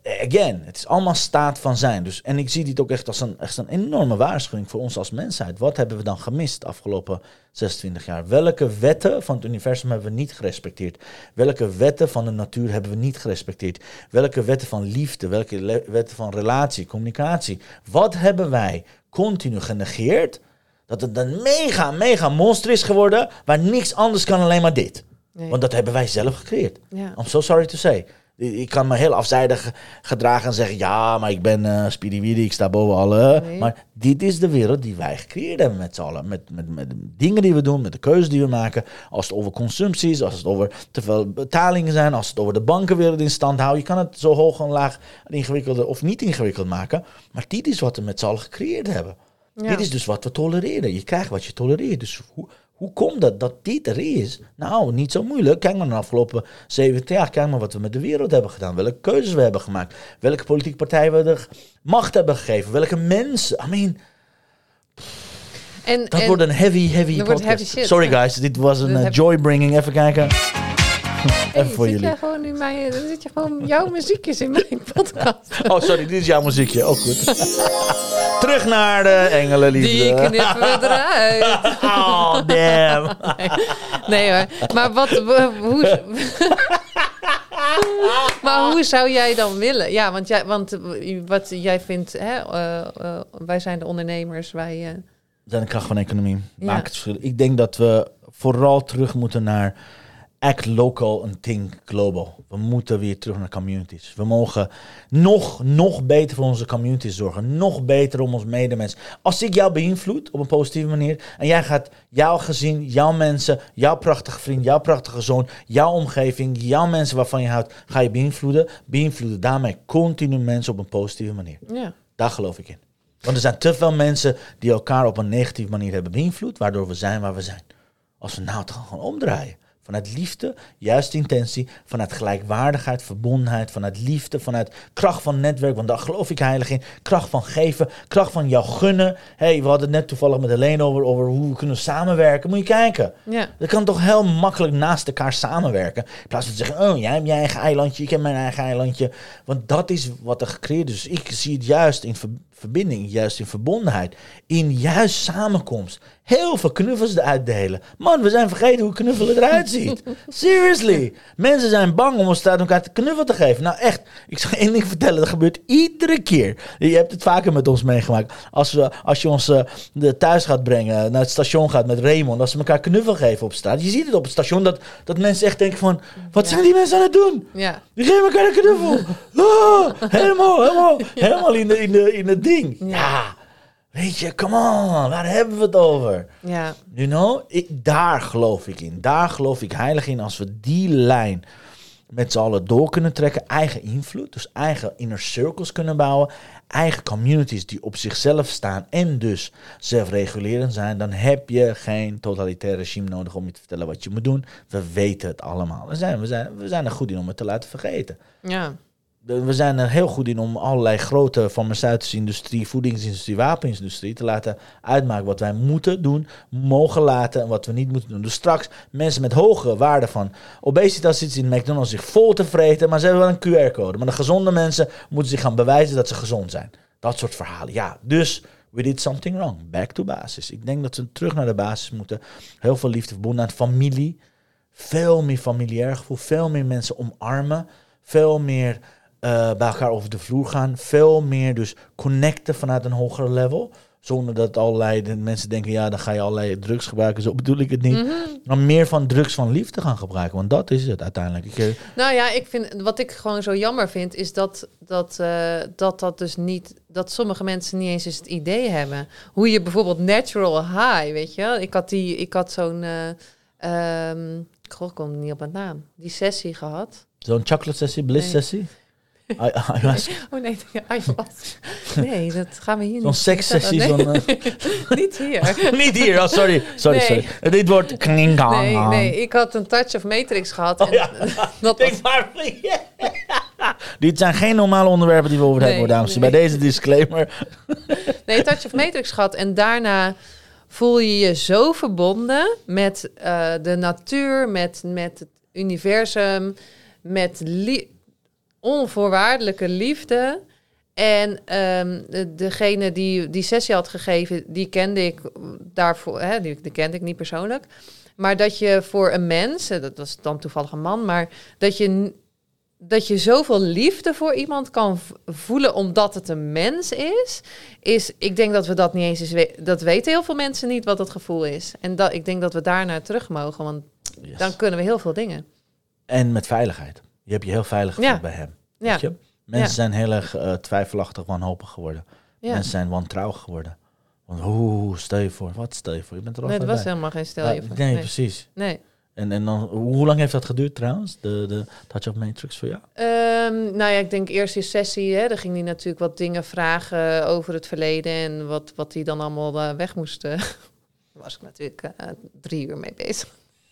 again, het is allemaal staat van zijn. Dus, en ik zie dit ook echt als een, echt een enorme waarschuwing voor ons als mensheid. Wat hebben we dan gemist de afgelopen 26 jaar? Welke wetten van het universum hebben we niet gerespecteerd? Welke wetten van de natuur hebben we niet gerespecteerd? Welke wetten van liefde? Welke wetten van relatie, communicatie? Wat hebben wij continu genegeerd? Dat het een mega, mega monster is geworden waar niks anders kan alleen maar dit.
Nee.
Want dat hebben wij zelf gecreëerd.
Ja.
I'm so sorry to say. Ik kan me heel afzijdig gedragen en zeggen: ja, maar ik ben uh, Speedy ik sta boven alle.
Nee.
Maar dit is de wereld die wij gecreëerd hebben met z'n allen. Met, met, met de dingen die we doen, met de keuzes die we maken. Als het over consumptie is, als het over te veel betalingen zijn, als het over de bankenwereld in stand houden. Je kan het zo hoog en laag en ingewikkelder of niet ingewikkeld maken. Maar dit is wat we met z'n allen gecreëerd hebben.
Ja.
Dit is dus wat we tolereren. Je krijgt wat je tolereert. Dus hoe, hoe komt dat dat dit er is? Nou, niet zo moeilijk. Kijk maar naar de afgelopen 70 jaar. Kijk maar wat we met de wereld hebben gedaan. Welke keuzes we hebben gemaakt. Welke politieke partijen we de macht hebben gegeven. Welke mensen. I mean,
En,
dat
en-
wordt een heavy, heavy podcast.
heavy shit.
Sorry guys, dit was een eh, joy-bringing. Even kijken. Even voor
zit
jullie.
jij gewoon nu mij, dan zit je gewoon jouw muziekjes in mijn podcast.
Oh, sorry, dit is jouw muziekje. Ook goed. Terug naar de engelenliefde.
Die knippen we eruit.
Oh, damn.
Nee hoor. Maar wat, hoe, maar hoe zou jij dan willen? Ja, want, jij, want wat jij vindt, hè, eh, eh, wij zijn de ondernemers, wij... eh,
zijn de kracht van de economie.
Ja.
Maakt het verschil. Ik denk dat we vooral terug moeten naar act local and think global. We moeten weer terug naar communities. We mogen nog, nog beter voor onze communities zorgen. Nog beter om ons medemens. Als ik jou beïnvloed op een positieve manier en jij gaat jouw gezin, jouw mensen, jouw prachtige vriend, jouw prachtige zoon, jouw omgeving, jouw mensen waarvan je houdt, ga je beïnvloeden. Beïnvloeden daarmee continu mensen op een positieve manier.
ja.
Daar geloof ik in. Want er zijn te veel mensen die elkaar op een negatieve manier hebben beïnvloed, waardoor we zijn waar we zijn. Als we nou het gewoon omdraaien. Vanuit liefde, juiste intentie, vanuit gelijkwaardigheid, verbondenheid, vanuit liefde, vanuit kracht van netwerk, want daar geloof ik heilig in. Kracht van geven, kracht van jou gunnen. hey, we hadden het net toevallig met Helene over, over hoe we kunnen samenwerken. Moet je kijken.
Ja.
Dat kan toch heel makkelijk naast elkaar samenwerken. In plaats van te zeggen, oh, jij hebt je eigen eilandje, ik heb mijn eigen eilandje. Want dat is wat er gecreëerd is. Dus ik zie het juist in ver- verbinding, juist in verbondenheid, in juist samenkomst. Heel veel knuffels eruit delen. Man, we zijn vergeten hoe knuffelen eruit ziet. Seriously. Mensen zijn bang om ons elkaar te knuffel te geven. Nou echt, ik zal één ding vertellen. Dat gebeurt iedere keer. Je hebt het vaker met ons meegemaakt. Als, we, als je ons uh, de thuis gaat brengen, naar het station gaat met Raymond. Als ze elkaar knuffel geven op straat. Je ziet het op het station dat, dat mensen echt denken van... Wat zijn die mensen aan het doen?
Ja.
Die geven elkaar een knuffel. Ah, helemaal, helemaal, helemaal in, de, in, de, in het ding. ja. Weet je, come on, waar hebben we het over?
Ja.
You know, ik, daar geloof ik in. Daar geloof ik heilig in als we die lijn met z'n allen door kunnen trekken. Eigen invloed, dus eigen inner circles kunnen bouwen. Eigen communities die op zichzelf staan en dus zelfregulerend zijn. Dan heb je geen totalitair regime nodig om je te vertellen wat je moet doen. We weten het allemaal. We zijn, we zijn, we zijn er goed in om het te laten vergeten.
Ja
we zijn er heel goed in om allerlei grote farmaceutische industrie, voedingsindustrie, wapenindustrie te laten uitmaken wat wij moeten doen, mogen laten en wat we niet moeten doen. Dus straks mensen met hogere waarden van obesitas zitten in McDonald's zich vol te vreten, maar ze hebben wel een QR-code. Maar de gezonde mensen moeten zich gaan bewijzen dat ze gezond zijn. Dat soort verhalen. Ja, dus we did something wrong. Back to basis. Ik denk dat ze terug naar de basis moeten. Heel veel liefde verbonden aan familie. Veel meer familiair gevoel. Veel meer mensen omarmen. Veel meer bij elkaar over de vloer gaan. Veel meer dus connecten vanuit een hoger level. Zonder dat allerlei de mensen denken, ja, dan ga je allerlei drugs gebruiken. Zo bedoel ik het niet.
Mhm.
Maar meer van drugs van liefde gaan gebruiken. Want dat is het uiteindelijk. Ik, eh,
nou ja, ik vind, wat ik gewoon zo jammer vind, is dat dat, uh, dat dat dus niet, dat sommige mensen niet eens eens het idee hebben. Hoe je bijvoorbeeld natural high, weet je Ik had, die, ik had zo'n, uh, um, ik kom niet op een naam, die sessie gehad.
Zo'n chocolate sessie, bliss sessie?
Oh nee, ayahuasca. Nee, dat gaan we hier
niet. Zo'n sekssessie. Nee. Uh...
niet hier.
niet hier, oh sorry. Sorry, nee. sorry. Dit wordt klingang.
Nee, nee, ik had een touch of matrix gehad.
Oh, en ja. dat was... maar, Dit zijn geen normale onderwerpen die we over hebben, dames. Nee. Bij deze disclaimer.
nee, touch of matrix gehad. En daarna voel je je zo verbonden met uh, de natuur, met, met het universum, met onvoorwaardelijke liefde. En um, degene die die sessie had gegeven, die kende ik daarvoor, hè, die, die kende ik niet persoonlijk. Maar dat je voor een mens, dat was dan toevallig een man, maar dat je, dat je zoveel liefde voor iemand kan voelen omdat het een mens is, is, ik denk dat we dat niet eens eens weten. Dat weten heel veel mensen niet wat het gevoel is. En dat, ik denk dat we daar naar terug mogen, want dan kunnen we heel veel dingen.
En met veiligheid. Je hebt je heel veilig gevoeld bij hem.
Ja.
Weet je? Mensen zijn heel erg uh, twijfelachtig, wanhopig geworden. Mensen zijn wantrouwig geworden. Want hoe stel je voor? Wat stel je voor? Je bent er
Nee, het was helemaal geen stel je
voor. Nee, precies.
Nee.
En, en dan, hoe lang heeft dat geduurd trouwens, de, de Touch of Matrix voor jou?
Um, nou ja, ik denk eerst in sessie, hè, daar ging hij natuurlijk wat dingen vragen over het verleden en wat, wat hij dan allemaal uh, weg moest. Uh, was ik natuurlijk uh, drie uur mee bezig.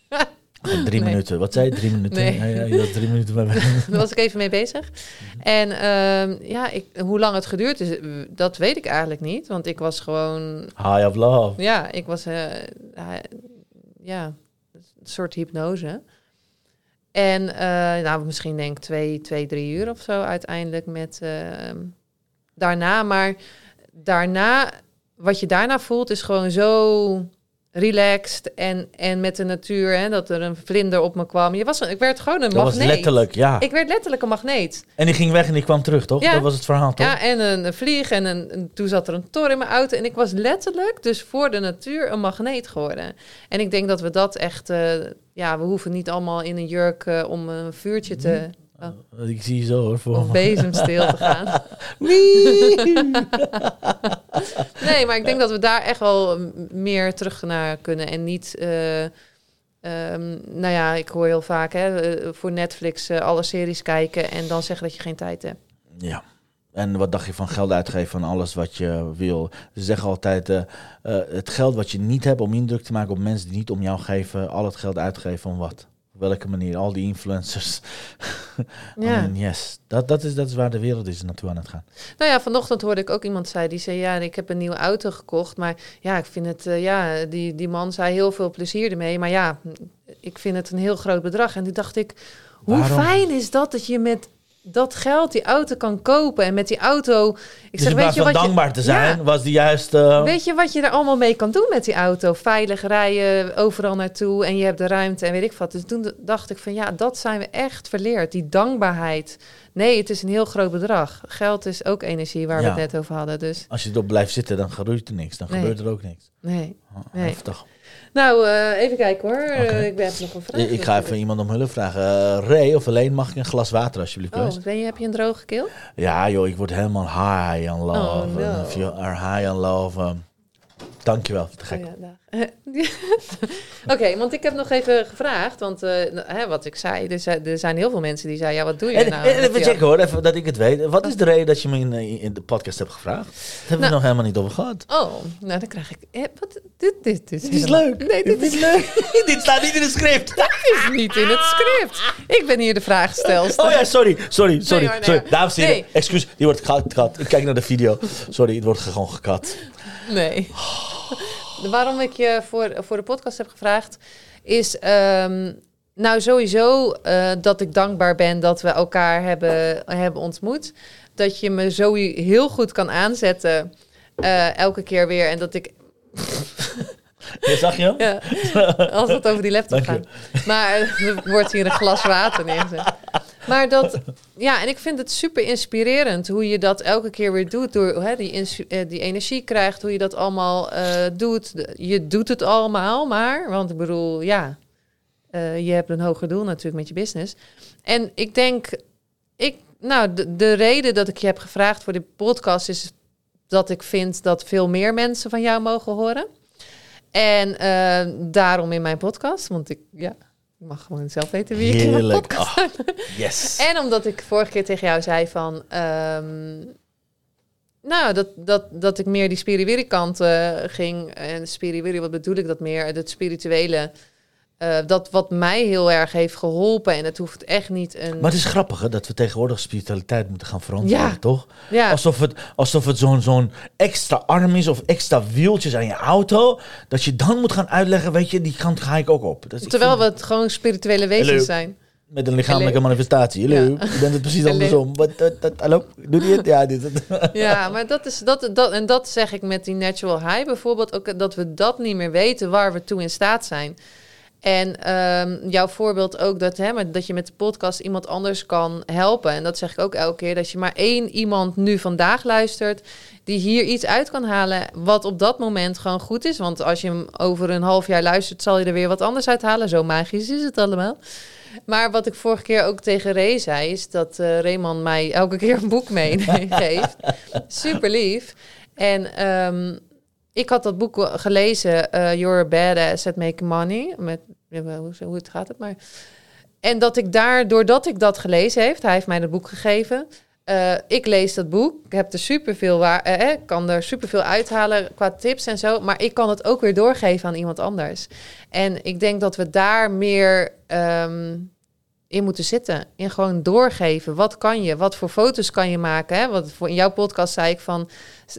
Drie minuten. Wat zei je? Drie minuten?
Nee.
Ja, ja, je drie minuten bij
Daar was ik even mee bezig. En uh, ja, ik, hoe lang het geduurd is, dat weet ik eigenlijk niet. Want ik was gewoon...
High of love.
Ja, ik was... Uh, ja, een soort hypnose. En uh, nou, misschien denk ik twee, twee, drie uur of zo uiteindelijk met... Ehm, daarna, maar daarna... Wat je daarna voelt is gewoon zo relaxed en, en met de natuur. Hè, dat er een vlinder op me kwam. Je was, ik werd gewoon een dat magneet.
Was letterlijk, ja.
Ik werd letterlijk een magneet.
En die ging weg en die kwam terug, toch?
Ja.
Dat was het verhaal, toch?
Ja, en een, een vlieg en een, toen zat er een tor in mijn auto. En ik was letterlijk dus voor de natuur een magneet geworden. En ik denk dat we dat echt... Uh, ja, we hoeven niet allemaal in een jurk uh, om een vuurtje te...
Oh. Ik zie je zo hoor. Voor
of bezemstil te gaan. nee, maar ik denk dat we daar echt wel meer terug naar kunnen. En niet, uh, um, nou ja, ik hoor heel vaak hè, eh, voor Netflix uh, alle series kijken en dan zeggen dat je geen tijd hebt.
Ja. En wat dacht je van geld uitgeven van alles wat je wil? Ze zeggen altijd, uh, uh, het geld wat je niet hebt om indruk te maken op mensen die niet om jou geven, al het geld uitgeven om wat? Welke manier, al die influencers. ja. yes, dat, dat, is, dat is waar de wereld is naartoe aan het gaan.
Nou ja, vanochtend hoorde ik ook iemand zei, die zei, ja, ik heb een nieuwe auto gekocht, maar ja, ik vind het, uh, ja, die, die man zei heel veel plezier ermee, maar ja, ik vind het een heel groot bedrag. En toen dacht ik, hoe fijn is dat dat je met dat geld die auto kan kopen. En met die auto... Ik
Dus
zeg, weet je wat
dankbaar
je,
te zijn,
Ja,
was die juist... eh,
Weet je wat je er allemaal mee kan doen met die auto? Veilig rijden, overal naartoe en je hebt de ruimte en weet ik wat. Dus toen dacht ik van ja, dat zijn we echt verleerd. Die dankbaarheid. Nee, het is een heel groot bedrag. Geld is ook energie waar
Ja.
we het net over hadden. Dus
Als je erop blijft zitten, dan gebeurt er niks. Dan
Nee.
gebeurt er ook niks.
nee.
Oh,
Nee.
Heftig.
Nou, eh, even kijken hoor. Eh, ik heb nog een vraag.
Ik, ik ga even iemand om hulp vragen. Eh, Ray of alleen mag ik een glas water alsjeblieft?
Oh, ben je, heb je een droge keel?
Ja joh, ik word helemaal high on love.
Oh, no.
En If you are high on love... eh, dankjewel, te gek.
Oh, ja. Oké, want ik heb nog even gevraagd, want eh, nou, hè, wat ik zei, er zijn, er zijn heel veel mensen die zeiden, ja, wat doe je
En,
nou?
en even checken hoor, even dat ik het weet. Wat is de reden dat je me in, eh, in de podcast hebt gevraagd? Dat hebben we
Nou.
nog helemaal niet over gehad.
Oh, nou dan krijg ik. Eh, wat, dit, dit, dit,
Dit is leuk.
Nee, dit is
leuk. dit staat niet in het script.
is niet in het script. Ik ben hier de vraagstelster.
Oh ja, sorry, sorry, sorry.
hoor, nee
sorry.
hoor.
Dames en heren,
Nee.
excuus, die wordt gekat. gekat. Ik kijk naar de video. Sorry, het wordt gewoon gekat.
Nee. Waarom ik je voor, voor de podcast heb gevraagd, is ehm, nou sowieso eh, dat ik dankbaar ben dat we elkaar hebben, hebben ontmoet. Dat je me zo heel goed kan aanzetten eh, elke keer weer. En dat ik
Ja, zag je hem?
Ja, als het over die laptop
Dank
gaat. Maar er wordt hier een glas water neergezet. Maar dat, ja, en ik vind het super inspirerend hoe je dat elke keer weer doet. Door hè, die, eh, die energie krijgt, hoe je dat allemaal eh, doet. De- Je doet het allemaal maar, want ik bedoel, ja, eh, je hebt een hoger doel natuurlijk met je business. En ik denk, ik, nou, de, de reden dat ik je heb gevraagd voor dit podcast is dat ik vind dat veel meer mensen van jou mogen horen. En daarom in mijn podcast, want ik, ja, ik mag gewoon zelf weten wie ik in mijn podcast
yes.
en omdat ik vorige keer tegen jou zei van... ehm, nou, dat, dat, dat ik meer die spiriwiri kant eh, ging. En spiriwiri, wat bedoel ik dat meer? Het spirituele. Eh, dat wat mij heel erg heeft geholpen. En het hoeft echt niet een...
Maar het is grappig hè, dat we tegenwoordig spiritualiteit moeten gaan verantwoorden,
Ja.
toch?
ja,
Alsof het, alsof het zo'n zo'n extra arm is of extra wieltjes aan je auto. Dat je dan moet gaan uitleggen, weet je, die kant ga ik ook op. Dus
terwijl we het gewoon spirituele wezens zijn.
Met een lichamelijke manifestatie. Hallo,
Ja.
je bent het precies andersom. Wat, dat, dat, hallo, doe je het? Ja, dit.
Ja, maar dat is dat, dat en dat zeg ik met die natural high bijvoorbeeld ook dat we dat niet meer weten waar we toe in staat zijn. En ehm, jouw voorbeeld ook dat, hè, dat je met de podcast iemand anders kan helpen. En dat zeg ik ook elke keer, dat je maar één iemand nu vandaag luistert die hier iets uit kan halen wat op dat moment gewoon goed is. Want als je hem over een half jaar luistert, zal je er weer wat anders uithalen. Zo magisch is het allemaal. Maar wat ik vorige keer ook tegen Ray zei, is dat eh Rayman mij elke keer een boek meegeeft. Super lief. En ehm, ik had dat boek gelezen, eh You're a Badass at Making Money. Met, hoe het gaat het maar. En dat ik daar, doordat ik dat gelezen heeft, hij heeft mij dat boek gegeven. eh, ik lees dat boek, ik heb er superveel waar, eh, eh, kan er superveel uithalen qua tips en zo, maar ik kan het ook weer doorgeven aan iemand anders. En ik denk dat we daar meer ehm, in moeten zitten. In gewoon doorgeven. Wat kan je? Wat voor foto's kan je maken? Hè? Wat voor, in jouw podcast zei ik van...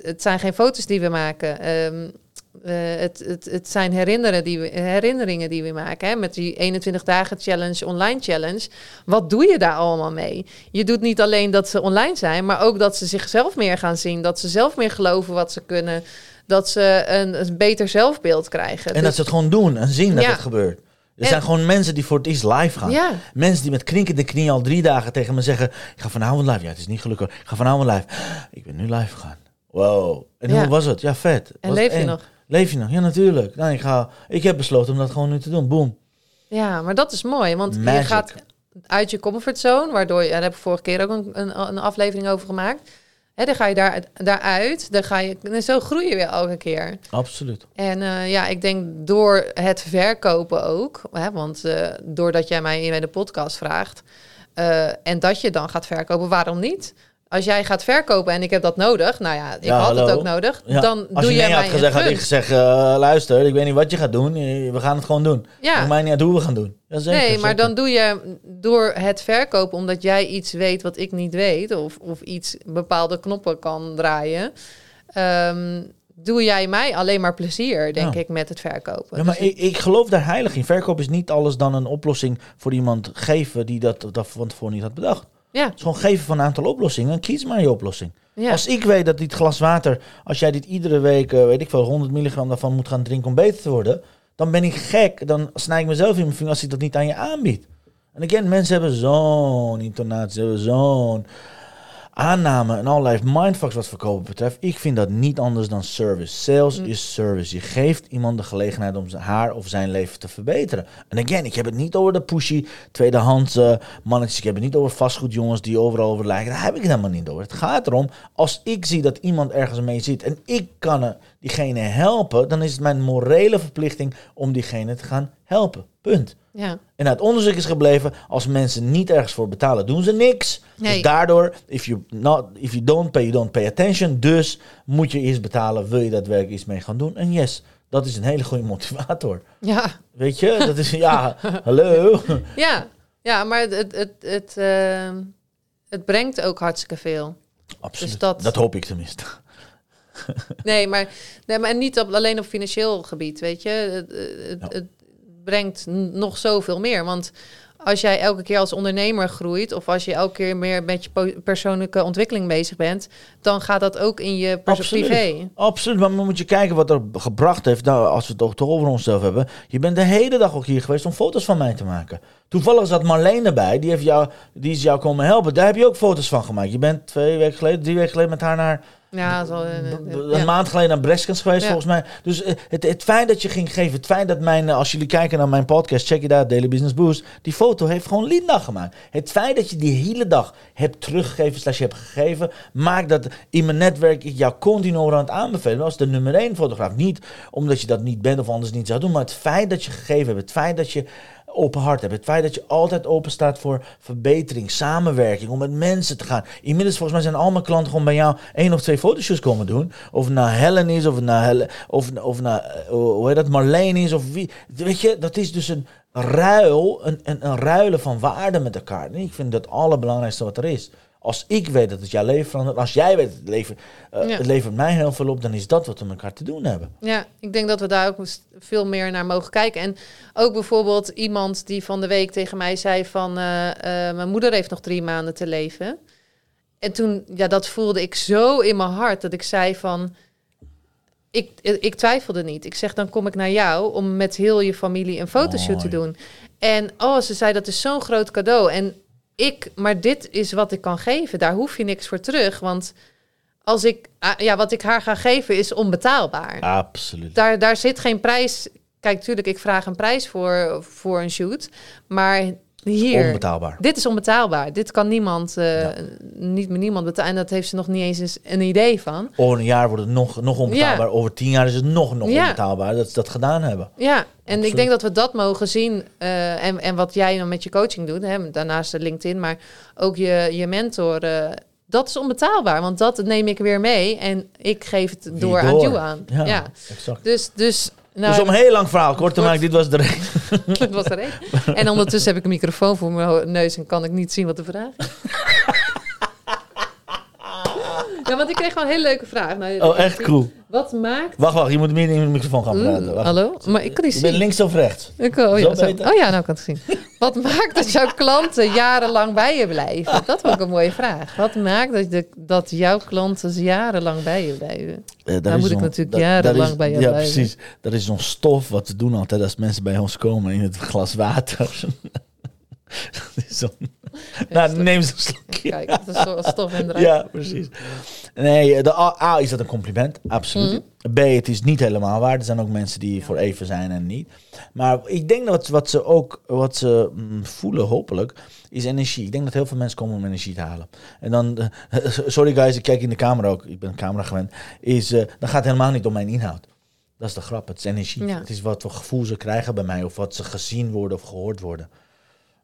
Het zijn geen foto's die we maken. Ehm, eh, het, het, het zijn herinneren die we, herinneringen die we maken. Hè? Met die 21 dagen challenge, online challenge. Wat doe je daar allemaal mee? Je doet niet alleen dat ze online zijn... maar ook dat ze zichzelf meer gaan zien. Dat ze zelf meer geloven wat ze kunnen. Dat ze een, een beter zelfbeeld krijgen.
En
Dus-
dat ze het gewoon doen en zien dat
Ja.
het gebeurt. Er
En-
zijn gewoon mensen die voor het eerst live gaan.
Ja.
Mensen die met kninkende knieën al drie dagen tegen me zeggen... Ik ga vanavond live. Ja, het is niet gelukkig. Ik ga vanavond live. Ik ben nu live gegaan. Wow. En
Ja.
hoe was het? Ja, vet.
En
Was
leef je
eng?
nog?
Leef je nog? Ja, natuurlijk. Nou, ik, ga, ik heb besloten om dat gewoon nu te doen. Boom.
Ja, maar dat is mooi, want je gaat uit je comfortzone, waardoor je, daar heb ik vorige keer ook een, een, een aflevering over gemaakt. Dan ga je daar, daaruit, dan ga je, en zo groei je weer elke keer.
Absoluut.
En eh, ja, ik denk door het verkopen ook, hè, want eh, doordat jij mij in de podcast vraagt eh, en dat je dan gaat verkopen, waarom niet? Als jij gaat verkopen en ik heb dat nodig, nou ja, ik
Ja,
had het ook nodig,
Ja.
dan
Als
doe
je nee
mij
had gezegd, had ik gezegd... eh, luister, ik weet niet wat je gaat doen. eh, We gaan het gewoon doen.
Ja.
Maakt mij niet uit hoe we gaan doen. Ja, zeker,
nee, maar
zeker.
dan doe je door het verkopen, omdat jij iets weet wat ik niet weet, of, of iets bepaalde knoppen kan draaien, ehm, doe jij mij alleen maar plezier, denk
Ja.
ik, met het verkopen.
Ja, maar
Dus
ik, ik geloof daar heilig in. Verkoop is niet alles dan een oplossing voor iemand geven die dat, dat van tevoren niet had bedacht.
Ja,
Het is gewoon geven van een aantal oplossingen. Kies maar je oplossing.
ja.
Als ik weet dat dit glas water, als jij dit iedere week, eh, weet ik wel, 100 milligram daarvan moet gaan drinken om beter te worden, dan ben ik gek. Dan snij ik mezelf in mijn vinger als ik dat niet aan je aanbied. En again, mensen hebben zo'n intonatie, hebben zo'n aanname en allerlei mindfucks wat verkopen betreft. Ik vind dat niet anders dan service. Sales
Mm.
is service. Je geeft iemand de gelegenheid om zijn- haar of zijn leven te verbeteren. En again, ik heb het niet over de pushy tweedehands eh, mannetjes. Ik heb het niet over vastgoedjongens die overal over lijken. Daar heb ik het helemaal niet over. Het gaat erom, als ik zie dat iemand ergens mee zit en ik kan eh, diegene helpen, dan is het mijn morele verplichting om diegene te gaan helpen. Punt.
Ja.
En uit onderzoek is gebleven, als mensen niet ergens voor betalen, doen ze niks.
Nee.
Dus daardoor, if you, not, if you don't pay, you don't pay attention. Dus moet je eerst betalen, wil je dat werk iets mee gaan doen. En yes, dat is een hele goede motivator.
Ja,
Weet je, dat is, ja, hallo.
ja. ja maar het, het, het, het, ehm, het brengt ook hartstikke veel.
Absoluut,
Dus dat-
dat hoop ik tenminste.
Nee, maar, nee, maar niet op, alleen op financieel gebied, weet je. Het, het,
Ja.
het brengt nog zoveel meer. Want als jij elke keer als ondernemer groeit... of als je elke keer meer met je persoonlijke ontwikkeling bezig bent... dan gaat dat ook in je
Absoluut.
privé.
Absoluut, maar dan moet je kijken wat er gebracht heeft. Nou, als we het toch, toch over onszelf hebben. Je bent de hele dag ook hier geweest om foto's van mij te maken. Toevallig zat Marleen erbij, die, heeft jou, die is jou komen helpen. Daar heb je ook foto's van gemaakt. Je bent twee weken geleden, drie weken geleden met haar naar
Ja, zo, eh, eh,
Een
ja.
maand geleden naar Breskens geweest,
Ja.
volgens mij. Dus eh, het, het feit dat je ging geven, het feit dat mijn, als jullie kijken naar mijn podcast, check it out, Daily Business Boost, die foto heeft gewoon Linda gemaakt. Het feit dat je die hele dag hebt teruggegeven, slash je hebt gegeven, maakt dat in mijn netwerk ik jou continu aan het aanbevelen als de nummer één fotograaf. Niet omdat je dat niet bent of anders niet zou doen, maar het feit dat je gegeven hebt, het feit dat je open hart hebt. Het feit dat je altijd open staat voor verbetering, samenwerking, om met mensen te gaan. Inmiddels volgens mij zijn al mijn klanten gewoon bij jou één of twee fotoshoots komen doen. Of nou Helen is, of nou, Helen, of, of nou eh, hoe heet dat, Marleen is, of wie. Weet je, dat is dus een ruil, een, een, een ruilen van waarde met elkaar. Ik vind dat het allerbelangrijkste wat er is. Als ik weet dat het jouw leven verandert, als jij weet dat het leven, eh,
Ja.
het levert mij heel veel op, dan is dat wat we met elkaar te doen hebben.
Ja, ik denk dat we daar ook veel meer naar mogen kijken. En ook bijvoorbeeld iemand die van de week tegen mij zei van... eh, eh, mijn moeder heeft nog drie maanden te leven. En toen, ja, dat voelde ik zo in mijn hart dat ik zei van... Ik, ik twijfelde niet. Ik zeg, dan kom ik naar jou om met heel je familie een fotoshoot te doen. En oh, ze zei, dat is zo'n groot cadeau. En ik, maar dit is wat ik kan geven. Daar hoef je niks voor terug. Want als ik, ah, ja, wat ik haar ga geven is onbetaalbaar.
Absoluut.
Daar, daar zit geen prijs. Kijk, tuurlijk, ik vraag een prijs voor, voor een shoot. Maar hier,
Onbetaalbaar.
dit is onbetaalbaar. Dit kan niemand, eh, niet met niemand betalen. En dat heeft ze nog niet eens een idee van.
Over een jaar wordt het nog, nog onbetaalbaar. Over tien jaar is het nog, nog
Ja.
onbetaalbaar dat ze dat gedaan hebben.
Ja, en
Absoluut.
ik denk dat we dat mogen zien. eh, en, en wat jij dan met je coaching doet, hè, daarnaast de LinkedIn, maar ook je, je mentor. eh, dat is onbetaalbaar, want dat neem ik weer mee en ik geef het
Wie
door, aan you aan.
Ja,
Ja.
exact.
Dus, dus, nou,
dus om een heel lang verhaal kort te maken, dit was de reden.
dat was er één. En ondertussen heb ik een microfoon voor mijn neus en kan ik niet zien wat de vraag is. Ja, want ik kreeg gewoon een hele leuke vraag. Nou,
Oh, echt cool.
Wat maakt...
Wacht, wacht, je moet meer in de microfoon gaan praten.
Oeh,
Wacht.
hallo? Maar ik kan niet
Je bent
zien.
links of rechts?
Ik, oh, ja,
Zo
oh ja, nou kan ik het zien. Wat maakt dat jouw klanten jarenlang bij je blijven? Dat was ook een mooie vraag. Wat maakt dat, de, dat jouw klanten jarenlang bij je blijven?
Eh, daar is
moet ik
zo'n-
natuurlijk
dat-
jarenlang
is-
bij je
Ja,
blijven.
precies. Dat is zo'n stof wat we doen altijd als mensen bij ons komen in het glas water. dat is zo'n... nou, neem een slokje.
Kijk, dat is stof en eruit.
Ja, precies. Nee, de A, A is dat een compliment, absoluut.
Mhm.
B, het is niet helemaal waar. Er zijn ook mensen die voor even zijn en niet. Maar ik denk dat wat ze ook wat ze mm, voelen, hopelijk, is energie. Ik denk dat heel veel mensen komen om energie te halen. En dan, eh, sorry guys, ik kijk in de camera ook, ik ben camera gewend, is, eh, dan gaat het helemaal niet om mijn inhoud. Dat is de grap, het is energie.
Ja.
Het is wat voor gevoel ze krijgen bij mij, of wat ze gezien worden of gehoord worden.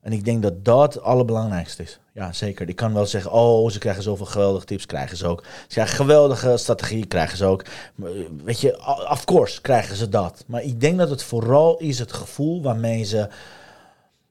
En ik denk dat dat het allerbelangrijkste is. Ja, zeker. Ik kan wel zeggen, oh, ze krijgen zoveel geweldige tips, krijgen ze ook. Ze krijgen geweldige strategie, krijgen ze ook. Eh, Weet je, of course krijgen ze dat. Maar ik denk dat het vooral is het gevoel waarmee ze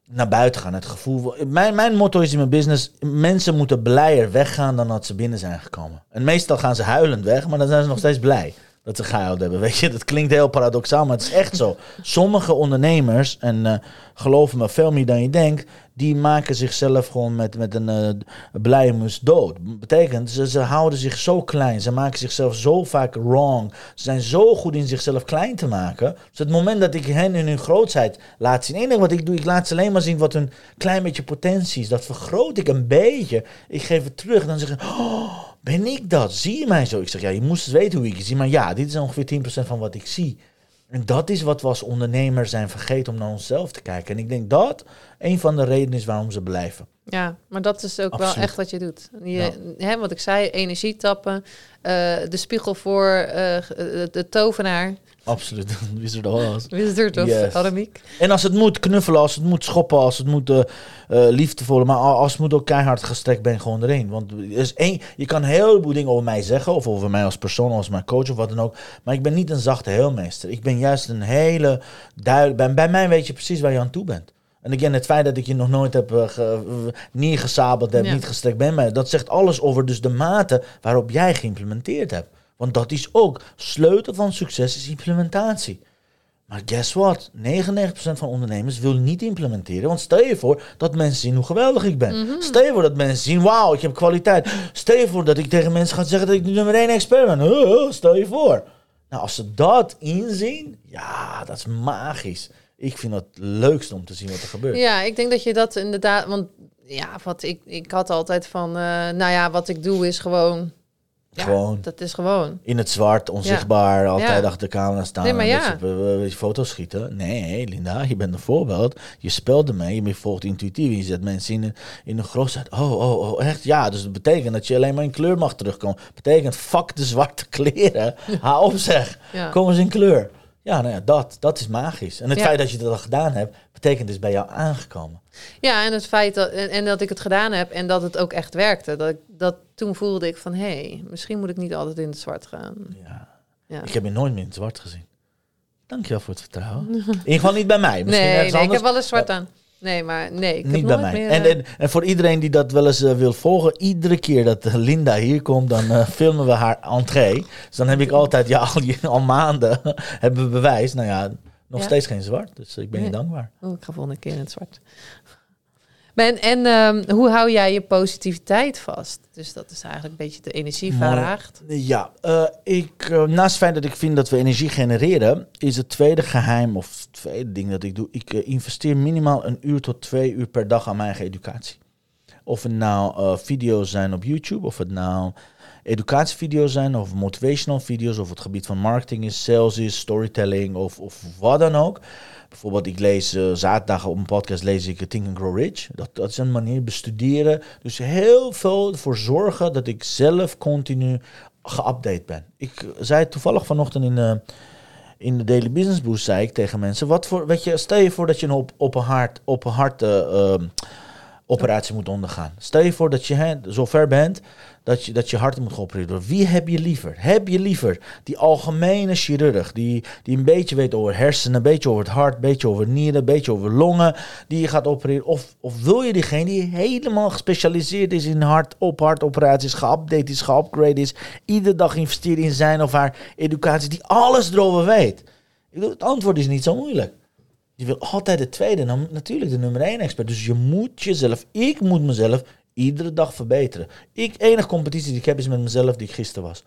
naar buiten gaan. Het gevoel, mijn, mijn motto is in mijn business, mensen moeten blijer weggaan dan dat ze binnen zijn gekomen. En meestal gaan ze huilend weg, maar dan zijn ze nog steeds blij. Dat ze gehuild hebben. Weet je, dat klinkt heel paradoxaal, maar het is echt zo. Sommige ondernemers, en uh, geloof me, veel meer dan je denkt, die maken zichzelf gewoon met, met een uh, blije mus dood. Betekent, ze, ze houden zich zo klein. Ze maken zichzelf zo vaak wrong. Ze zijn zo goed in zichzelf klein te maken. Dus het moment dat ik hen in hun grootheid laat zien. Enige wat ik doe, ik laat ze alleen maar zien wat hun klein beetje potentie is. Dat vergroot ik een beetje. Ik geef het terug. En dan zeggen oh, ben ik dat? Zie je mij zo? Ik zeg, ja, je moest eens weten hoe ik je zie. Maar ja, dit is ongeveer 10% van wat ik zie. En dat is wat we als ondernemer zijn vergeten om naar onszelf te kijken. En ik denk dat een van de redenen is waarom ze blijven.
Ja, maar dat is ook wel echt wat je doet. Je, hè, wat ik zei, energie tappen, uh, de spiegel voor uh, de tovenaar.
Absoluut, Wizard of Oz.
Wizard of yes. Aramiek.
En als het moet knuffelen, als het moet schoppen, als het moet uh, liefdevol, maar als het moet ook keihard gestrekt, ben gewoon erin. Want er is één, je kan heel veel dingen over mij zeggen, of over mij als persoon, als mijn coach of wat dan ook. Maar ik ben niet een zachte heelmeester. Ik ben juist een hele duidelijk. Bij, bij mij weet je precies waar je aan toe bent. En again, het feit dat ik je nog nooit heb uh, ge, neergesabeld heb, niet gestrekt ben, maar dat zegt alles over dus de mate waarop jij geïmplementeerd hebt. Want dat is ook sleutel van succes is implementatie. Maar guess what? 99% van ondernemers wil niet implementeren. Want stel je voor dat mensen zien hoe geweldig ik ben. Mhm. Stel je voor dat mensen zien, wauw, ik heb kwaliteit. Stel je voor dat ik tegen mensen ga zeggen dat ik de nummer 1 expert ben. stel je voor. Nou, als ze dat inzien, ja, dat is magisch ik vind het leukst om te zien wat er gebeurt.
Ja, ik denk dat je dat inderdaad, want ja, wat ik, ik had altijd van, uh, nou ja, wat ik doe is gewoon. Ja, gewoon. Dat is gewoon.
In het zwart, onzichtbaar, altijd achter de camera staan. Nee, maar ja. je foto's schieten. Nee, Linda, je bent een voorbeeld. Je speelt ermee, je volgt intuïtief. Je zet mensen in een, in een. Oh, oh, oh, echt? Ja, dus dat betekent dat je alleen maar in kleur mag terugkomen. Betekent, fuck de zwarte kleren. Hou op zeg. Kom eens in kleur. Ja, nou ja, dat, dat is magisch. En het feit dat je dat al gedaan hebt, betekent dus bij jou aangekomen.
Ja, en het feit dat, en, en, dat ik het gedaan heb en dat het ook echt werkte. Dat, ik, dat toen voelde ik van, hé, hey, misschien moet ik niet altijd in het zwart gaan.
Ja. ja. Ik heb je nooit meer in het zwart gezien. Dankjewel voor het vertrouwen. in ieder geval niet bij mij.
Misschien nee, nee ik heb wel eens zwart aan. Nee, maar nee, ik niet bij mij.
Meer, en, en,
eh,
en, voor iedereen die dat wel eens uh, wil volgen, iedere keer dat Linda hier komt, dan uh, filmen we haar entree. Dus dan heb ik altijd, ja, al, al maanden hebben we bewijs. Nou ja, nog steeds geen zwart. Dus ik ben je dankbaar.
Oh, ik ga volgende keer in het zwart. Ben, en um, hoe hou jij je positiviteit vast? Dus dat is eigenlijk een beetje de energie verlaagd.
Ja, uh, ik, uh, naast het feit dat ik vind dat we energie genereren, is het tweede geheim of het tweede ding dat ik doe. Ik uh, investeer minimaal een uur tot twee uur per dag aan mijn eigen educatie. Of het nou video's zijn op YouTube, of het nou educatievideo's zijn, of motivational video's, of het gebied van marketing is, sales is, storytelling, of, of wat dan ook. Bijvoorbeeld, ik lees uh, zaterdag op een podcast lees ik Think and Grow Rich. Dat, dat is een manier bestuderen. Dus heel veel voor zorgen dat ik zelf continu geupdate ben. Ik zei toevallig vanochtend in in de Daily Business Boost, zei ik tegen mensen, wat voor, weet je, stel je voor dat je een op, een hart, op een hart uh, operatie moet ondergaan. Stel je voor dat je zo ver bent dat je, dat je hart moet geopereerd worden. Wie heb je liever? Heb je liever die algemene chirurg, die, die een beetje weet over hersenen, een beetje over het hart, een beetje over nieren, een beetje over longen, die je gaat opereren? Of, of wil je diegene die helemaal gespecialiseerd is in hart, op hartoperaties, geupdate is, geupgrade is, iedere dag investeert in zijn of haar educatie, die alles erover weet? Het antwoord is niet zo moeilijk. Je wil altijd de tweede, natuurlijk de nummer één expert. Dus je moet jezelf, ik moet mezelf iedere dag verbeteren. Ik, enige competitie die ik heb is met mezelf die ik gisteren was.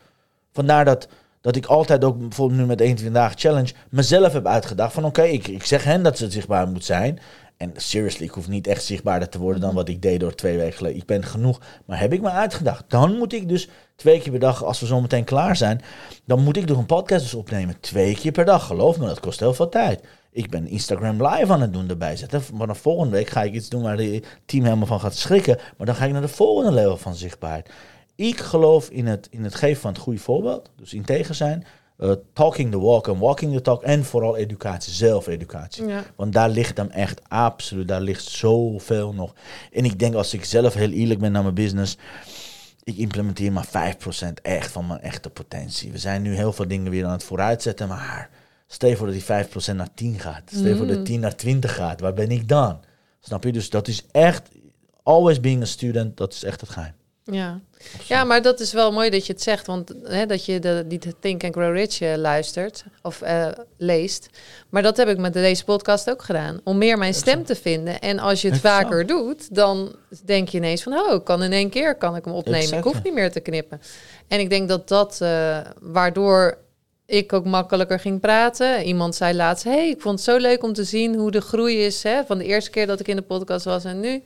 Vandaar dat, dat ik altijd ook bijvoorbeeld nu met 21 dagen challenge mezelf heb uitgedacht van oké, ik, ik zeg hen dat ze zichtbaar moet zijn. En seriously, ik hoef niet echt zichtbaarder te worden dan wat ik deed door twee weken geleden. Ik ben genoeg. Maar heb ik me uitgedacht. Dan moet ik dus twee keer per dag, als we zo meteen klaar zijn, dan moet ik nog een podcast dus opnemen. Twee keer per dag. Geloof me, dat kost heel veel tijd. Ik ben Instagram live aan het doen erbij zetten. Maar dan volgende week ga ik iets doen waar het team helemaal van gaat schrikken. Maar dan ga ik naar de volgende level van zichtbaarheid. Ik geloof in het, in het geven van het goede voorbeeld. Dus integer zijn. Uh, talking the walk en walking the talk. En vooral educatie, zelfeducatie. Ja. Want daar ligt hem echt absoluut, daar ligt zoveel nog. En ik denk als ik zelf heel eerlijk ben naar mijn business. Ik implementeer maar 5% echt van mijn echte potentie. We zijn nu heel veel dingen weer aan het vooruitzetten, maar Stel je voor dat die 5% naar 10 gaat. Stel je voor dat 10 mm. naar 20 gaat. Waar ben ik dan? Snap je? Dus dat is echt, always being a student, dat is echt het geheim.
Ja. ja, maar dat is wel mooi dat je het zegt. Want hè, dat je de, die Think and Grow Rich uh, luistert of uh, leest. Maar dat heb ik met deze podcast ook gedaan. Om meer mijn stem te vinden. En als je het exact. vaker doet, dan denk je ineens van... oh, ik kan in één keer kan ik hem opnemen. Exact. Ik hoef niet meer te knippen. En ik denk dat dat, uh, waardoor ik ook makkelijker ging praten. Iemand zei laatst, hey, ik vond het zo leuk om te zien hoe de groei is... Hè, van de eerste keer dat ik in de podcast was en nu...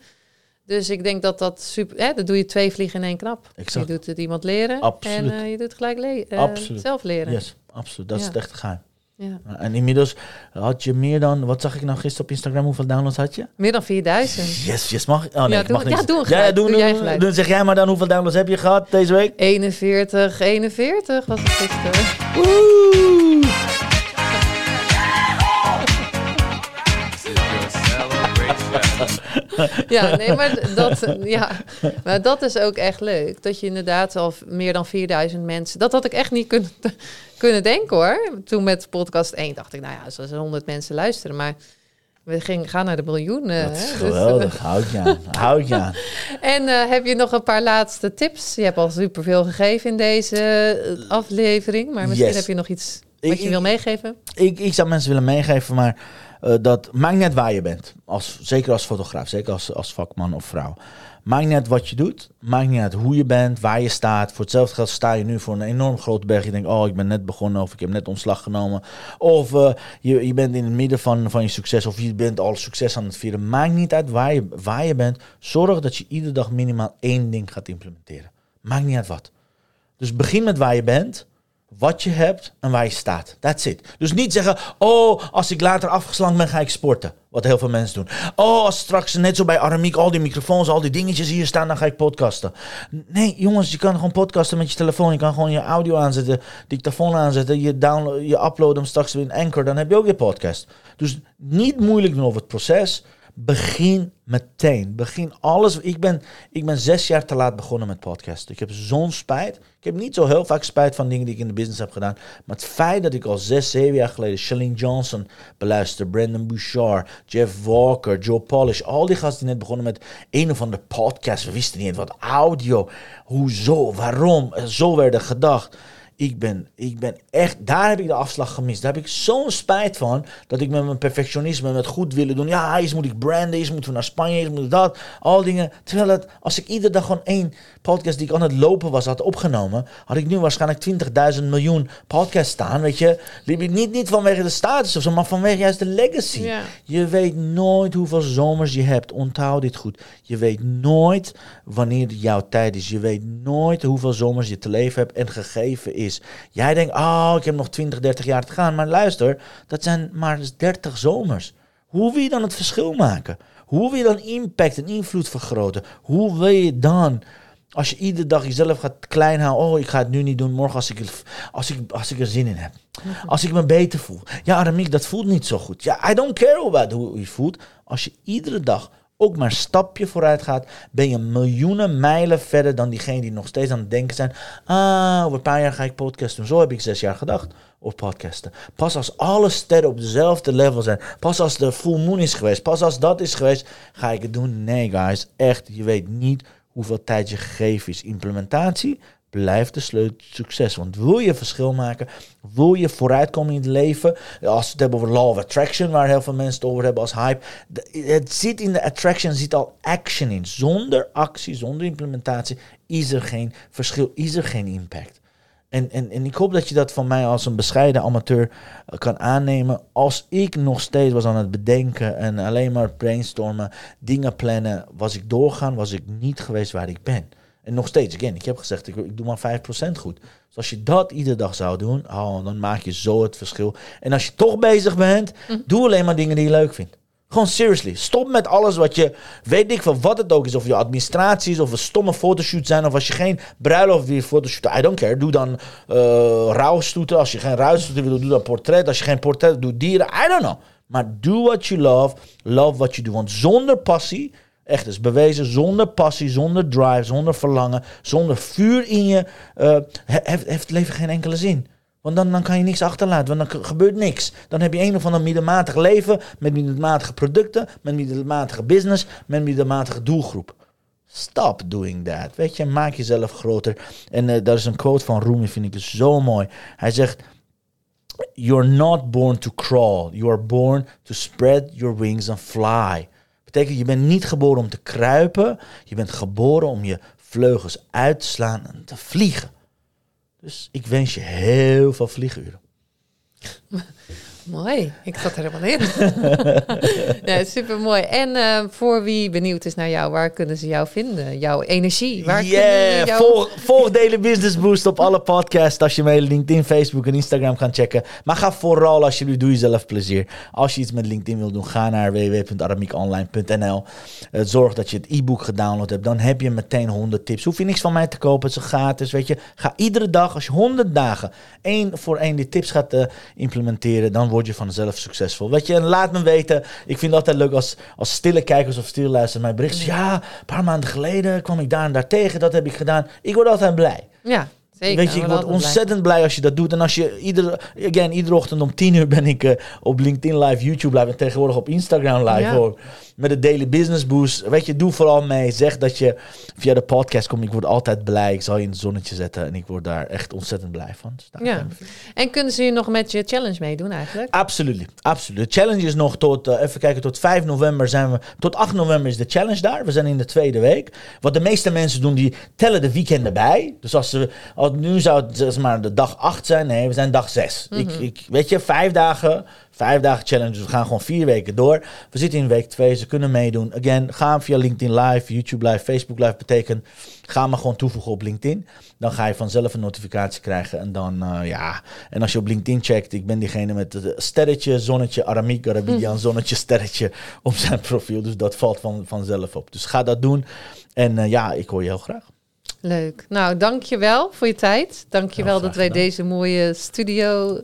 Dus ik denk dat dat super. Hè, dat doe je twee vliegen in één knap. Exact. Je doet het iemand leren absoluut. en uh, je doet gelijk le uh, zelf leren.
Yes, absoluut. Dat ja. is het echt geheim. Ja. En inmiddels had je meer dan, wat zag ik nou gisteren op Instagram, hoeveel downloads had je?
Meer dan 4000.
Yes, yes, mag Oh nee,
ja, doe,
mag
ja, doe, ja, doe, doe, jij gelijk.
Dan zeg jij maar dan, hoeveel downloads heb je gehad deze week?
41, 41 was het gisteren. Woe! Ja, nee, maar dat, ja, maar dat is ook echt leuk. Dat je inderdaad al meer dan 4000 mensen... Dat had ik echt niet kunnen, kunnen denken hoor. Toen met podcast 1 dacht ik, nou ja, als er 100 mensen luisteren. Maar we gingen, gaan naar de miljoenen.
Dat is hè? geweldig, dus, houd je aan. Houd je aan.
en uh, heb je nog een paar laatste tips? Je hebt al superveel gegeven in deze eh, aflevering. Maar misschien yes. heb je nog iets wat ik, je wil meegeven?
Ik, ik zou mensen willen meegeven, maar uh, dat maakt net waar je bent. Als, zeker als fotograaf, zeker als, als vakman of vrouw. Maakt niet uit wat je doet. Maakt niet uit hoe je bent, waar je staat. Voor hetzelfde geld sta je nu voor een enorm grote berg. Je denkt, oh, ik ben net begonnen of ik heb net ontslag genomen. Of uh, je, je bent in het midden van, van je succes of je bent al succes aan het vieren. Maakt niet uit waar je, waar je bent. Zorg dat je iedere dag minimaal één ding gaat implementeren. Maakt niet uit wat. Dus begin met waar je bent wat je hebt en waar je staat. That's it. Dus niet zeggen, oh, als ik later afgeslankt ben, ga ik sporten. Wat heel veel mensen doen. Oh, als straks net zo bij Aramiek al die microfoons, al die dingetjes hier staan, dan ga ik podcasten. Nee, jongens, je kan gewoon podcasten met je telefoon. Je kan gewoon je audio aanzetten, dictafoon aanzetten. Je, download, je upload hem straks weer in Anchor, dan heb je ook je podcast. Dus niet moeilijk doen over het proces. Begin meteen. Begin alles. Ik ben, ik ben zes jaar te laat begonnen met podcasten. Ik heb zo'n spijt. Ik heb niet zo heel vaak spijt van dingen die ik in de business heb gedaan. Maar het feit dat ik al zes, zeven jaar geleden Shalene Johnson beluister, Brandon Bouchard, Jeff Walker, Joe Polish, al die gasten die net begonnen met een of andere podcast. We wisten niet wat audio. Hoezo? Waarom? Zo werden gedacht. Ik ben, ik ben echt, daar heb ik de afslag gemist. Daar heb ik zo'n spijt van. Dat ik met mijn perfectionisme, met goed willen doen. Ja, eens moet ik branden, eens moeten we naar Spanje, eens moet dat. Al dingen. Terwijl het, als ik iedere dag gewoon één podcast die ik aan het lopen was had opgenomen. Had ik nu waarschijnlijk 20.000 miljoen podcasts staan. Weet je, niet, niet vanwege de status of zo, maar vanwege juist de legacy. Ja. Je weet nooit hoeveel zomers je hebt. Onthoud dit goed. Je weet nooit wanneer jouw tijd is. Je weet nooit hoeveel zomers je te leven hebt en gegeven is Jij denkt, oh, ik heb nog 20, 30 jaar te gaan. Maar luister, dat zijn maar 30 zomers. Hoe wil je dan het verschil maken? Hoe wil je dan impact en invloed vergroten? Hoe wil je dan, als je iedere dag jezelf gaat klein houden, oh, ik ga het nu niet doen, morgen als ik, als ik, als ik er zin in heb. Als ik me beter voel. Ja, Aramik, dat voelt niet zo goed. Ja, I don't care about hoe je voelt. Als je iedere dag ook maar een stapje vooruit gaat, ben je miljoenen mijlen verder dan diegene die nog steeds aan het denken zijn. Ah, over een paar jaar ga ik podcasten. Zo heb ik zes jaar gedacht over podcasten. Pas als alle sterren op dezelfde level zijn, pas als de full moon is geweest, pas als dat is geweest, ga ik het doen. Nee, guys, echt, je weet niet hoeveel tijd je gegeven is. Implementatie blijft de sleutel succes. Want wil je verschil maken, wil je vooruitkomen in het leven, als we het hebben over law of attraction, waar heel veel mensen het over hebben als hype, het zit in de attraction, zit al action in. Zonder actie, zonder implementatie, is er geen verschil, is er geen impact. En, en, en ik hoop dat je dat van mij als een bescheiden amateur eh, kan aannemen. Als ik nog steeds was aan het bedenken en alleen maar brainstormen, dingen plannen, was ik doorgaan, was ik niet geweest waar ik ben. En nog steeds, again, ik heb gezegd, ik, ik doe maar 5% goed. Dus als je dat iedere dag zou doen, oh, dan maak je zo het verschil. En als je toch bezig bent, mhm. doe alleen maar dingen die je leuk vindt. Gewoon seriously. Stop met alles wat je, weet ik van wat het ook is. Of je administratie is, of een stomme fotoshoot zijn. Of als je geen bruiloft wil fotoshoot, I don't care. Doe dan uh, rouwstoeten. Als je geen rouwstoeten wil, doe dan portret. Als je geen portret doe dieren. I don't know. Maar do what you love. Love what you do. Want zonder passie Echt, is bewezen zonder passie, zonder drive, zonder verlangen, zonder vuur in je, uh, heeft, heeft het leven geen enkele zin. Want dan, dan kan je niks achterlaten, want dan gebeurt niks. Dan heb je een of ander middelmatig leven met middelmatige producten, met middelmatige business, met middelmatige doelgroep. Stop doing that. Weet je, maak jezelf groter. En uh, daar is een quote van Rumi, vind ik dus zo mooi. Hij zegt: You're not born to crawl. You are born to spread your wings and fly. Betekent, je bent niet geboren om te kruipen. Je bent geboren om je vleugels uit te slaan en te vliegen. Dus ik wens je heel veel vlieguren.
Mooi, ik zat er helemaal in. ja, super mooi. En uh, voor wie benieuwd is naar jou, waar kunnen ze jou vinden? Jouw energie. Waar
yeah, jou... volg, volg Daily Business Boost op alle podcasts. Als je mee LinkedIn, Facebook en Instagram gaan checken. Maar ga vooral alsjeblieft, doe jezelf plezier. Als je iets met LinkedIn wil doen, ga naar www.aramiekonline.nl. Uh, zorg dat je het e-book gedownload hebt. Dan heb je meteen 100 tips. Hoef je niks van mij te kopen, het is gratis. Weet je, ga iedere dag, als je 100 dagen één voor één die tips gaat uh, implementeren, dan word je vanzelf succesvol. Weet je, en laat me weten. Ik vind het altijd leuk als, als stille kijkers of stille luisteren mijn bericht. Ja, een paar maanden geleden kwam ik daar en daar tegen. Dat heb ik gedaan. Ik word altijd blij.
Ja. Zeker,
Weet je, ik word ontzettend blij. als je dat doet. En als je iedere, again, iedere ochtend om tien uur ben ik uh, op LinkedIn live, YouTube live en tegenwoordig op Instagram live. Ja. Hoor met de Daily Business Boost. Weet je, doe vooral mee. Zeg dat je via de podcast komt. Ik word altijd blij. Ik zal je in het zonnetje zetten. En ik word daar echt ontzettend blij van. Dus
ja. En kunnen ze je nog met je challenge meedoen eigenlijk?
Absoluut. Absoluut. De challenge is nog tot, uh, even kijken, tot 5 november zijn we. Tot 8 november is de challenge daar. We zijn in de tweede week. Wat de meeste mensen doen, die tellen de weekenden bij. Dus als ze, als, nu zou het zeg maar de dag 8 zijn. Nee, we zijn dag 6. ik, mhm. ik, weet je, vijf dagen Vijf dagen challenge. Dus we gaan gewoon vier weken door. We zitten in week twee. Ze kunnen meedoen. Again, ga via LinkedIn Live, YouTube Live, Facebook Live. Betekent, ga maar gewoon toevoegen op LinkedIn. Dan ga je vanzelf een notificatie krijgen. En dan, uh, ja. En als je op LinkedIn checkt, ik ben diegene met het sterretje, zonnetje, Aramiek, Arabidian, hm. zonnetje, sterretje op zijn profiel. Dus dat valt van, vanzelf op. Dus ga dat doen. En uh, ja, ik hoor je heel graag.
Leuk. Nou, dankjewel voor je tijd. Dankjewel wel dat wij deze mooie studio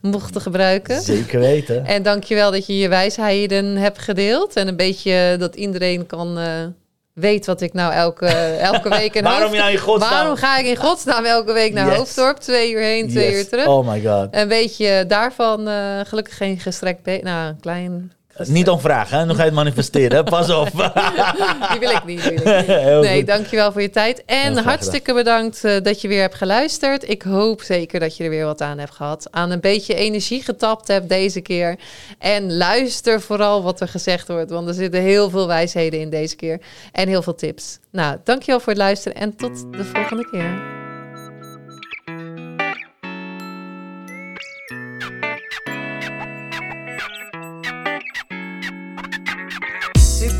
mochten gebruiken.
Zeker weten.
En dankjewel dat je je wijsheden hebt gedeeld. En een beetje dat iedereen kan uh, weet wat ik nou elke, elke week... In
waarom, nou in godsnaam...
waarom ga ik in godsnaam elke week naar Hoofddorp? Twee uur heen, twee uur terug.
Oh my god.
En weet je daarvan uh, gelukkig geen gestrekt... Nou, een klein
niet om vragen, hè? Je het manifesteren. Pas op.
die wil ik niet. Wil ik niet. Nee, dankjewel voor je tijd. En hartstikke bedankt uh, dat je weer hebt geluisterd. Ik hoop zeker dat je er weer wat aan hebt gehad. Aan een beetje energie getapt hebt deze keer. En luister vooral wat er gezegd wordt. Want er zitten heel veel wijsheden in deze keer. En heel veel tips. Nou, dankjewel voor het luisteren. En tot de volgende keer.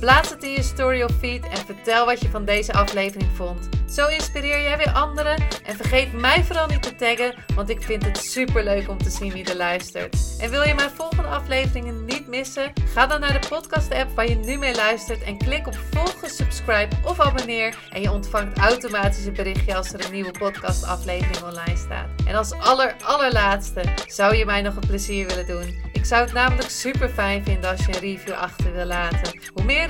plaats het in je story of feed en vertel wat je van deze aflevering vond. Zo inspireer jij weer anderen en vergeet mij vooral niet te taggen, want ik vind het super leuk om te zien wie er luistert. En wil je mijn volgende afleveringen niet missen? Ga dan naar de podcast app waar je nu mee luistert en klik op volgen, subscribe of abonneer en je ontvangt automatisch een berichtje als er een nieuwe podcast aflevering online staat. En als aller allerlaatste zou je mij nog een plezier willen doen. Ik zou het namelijk super fijn vinden als je een review achter wil laten. Hoe meer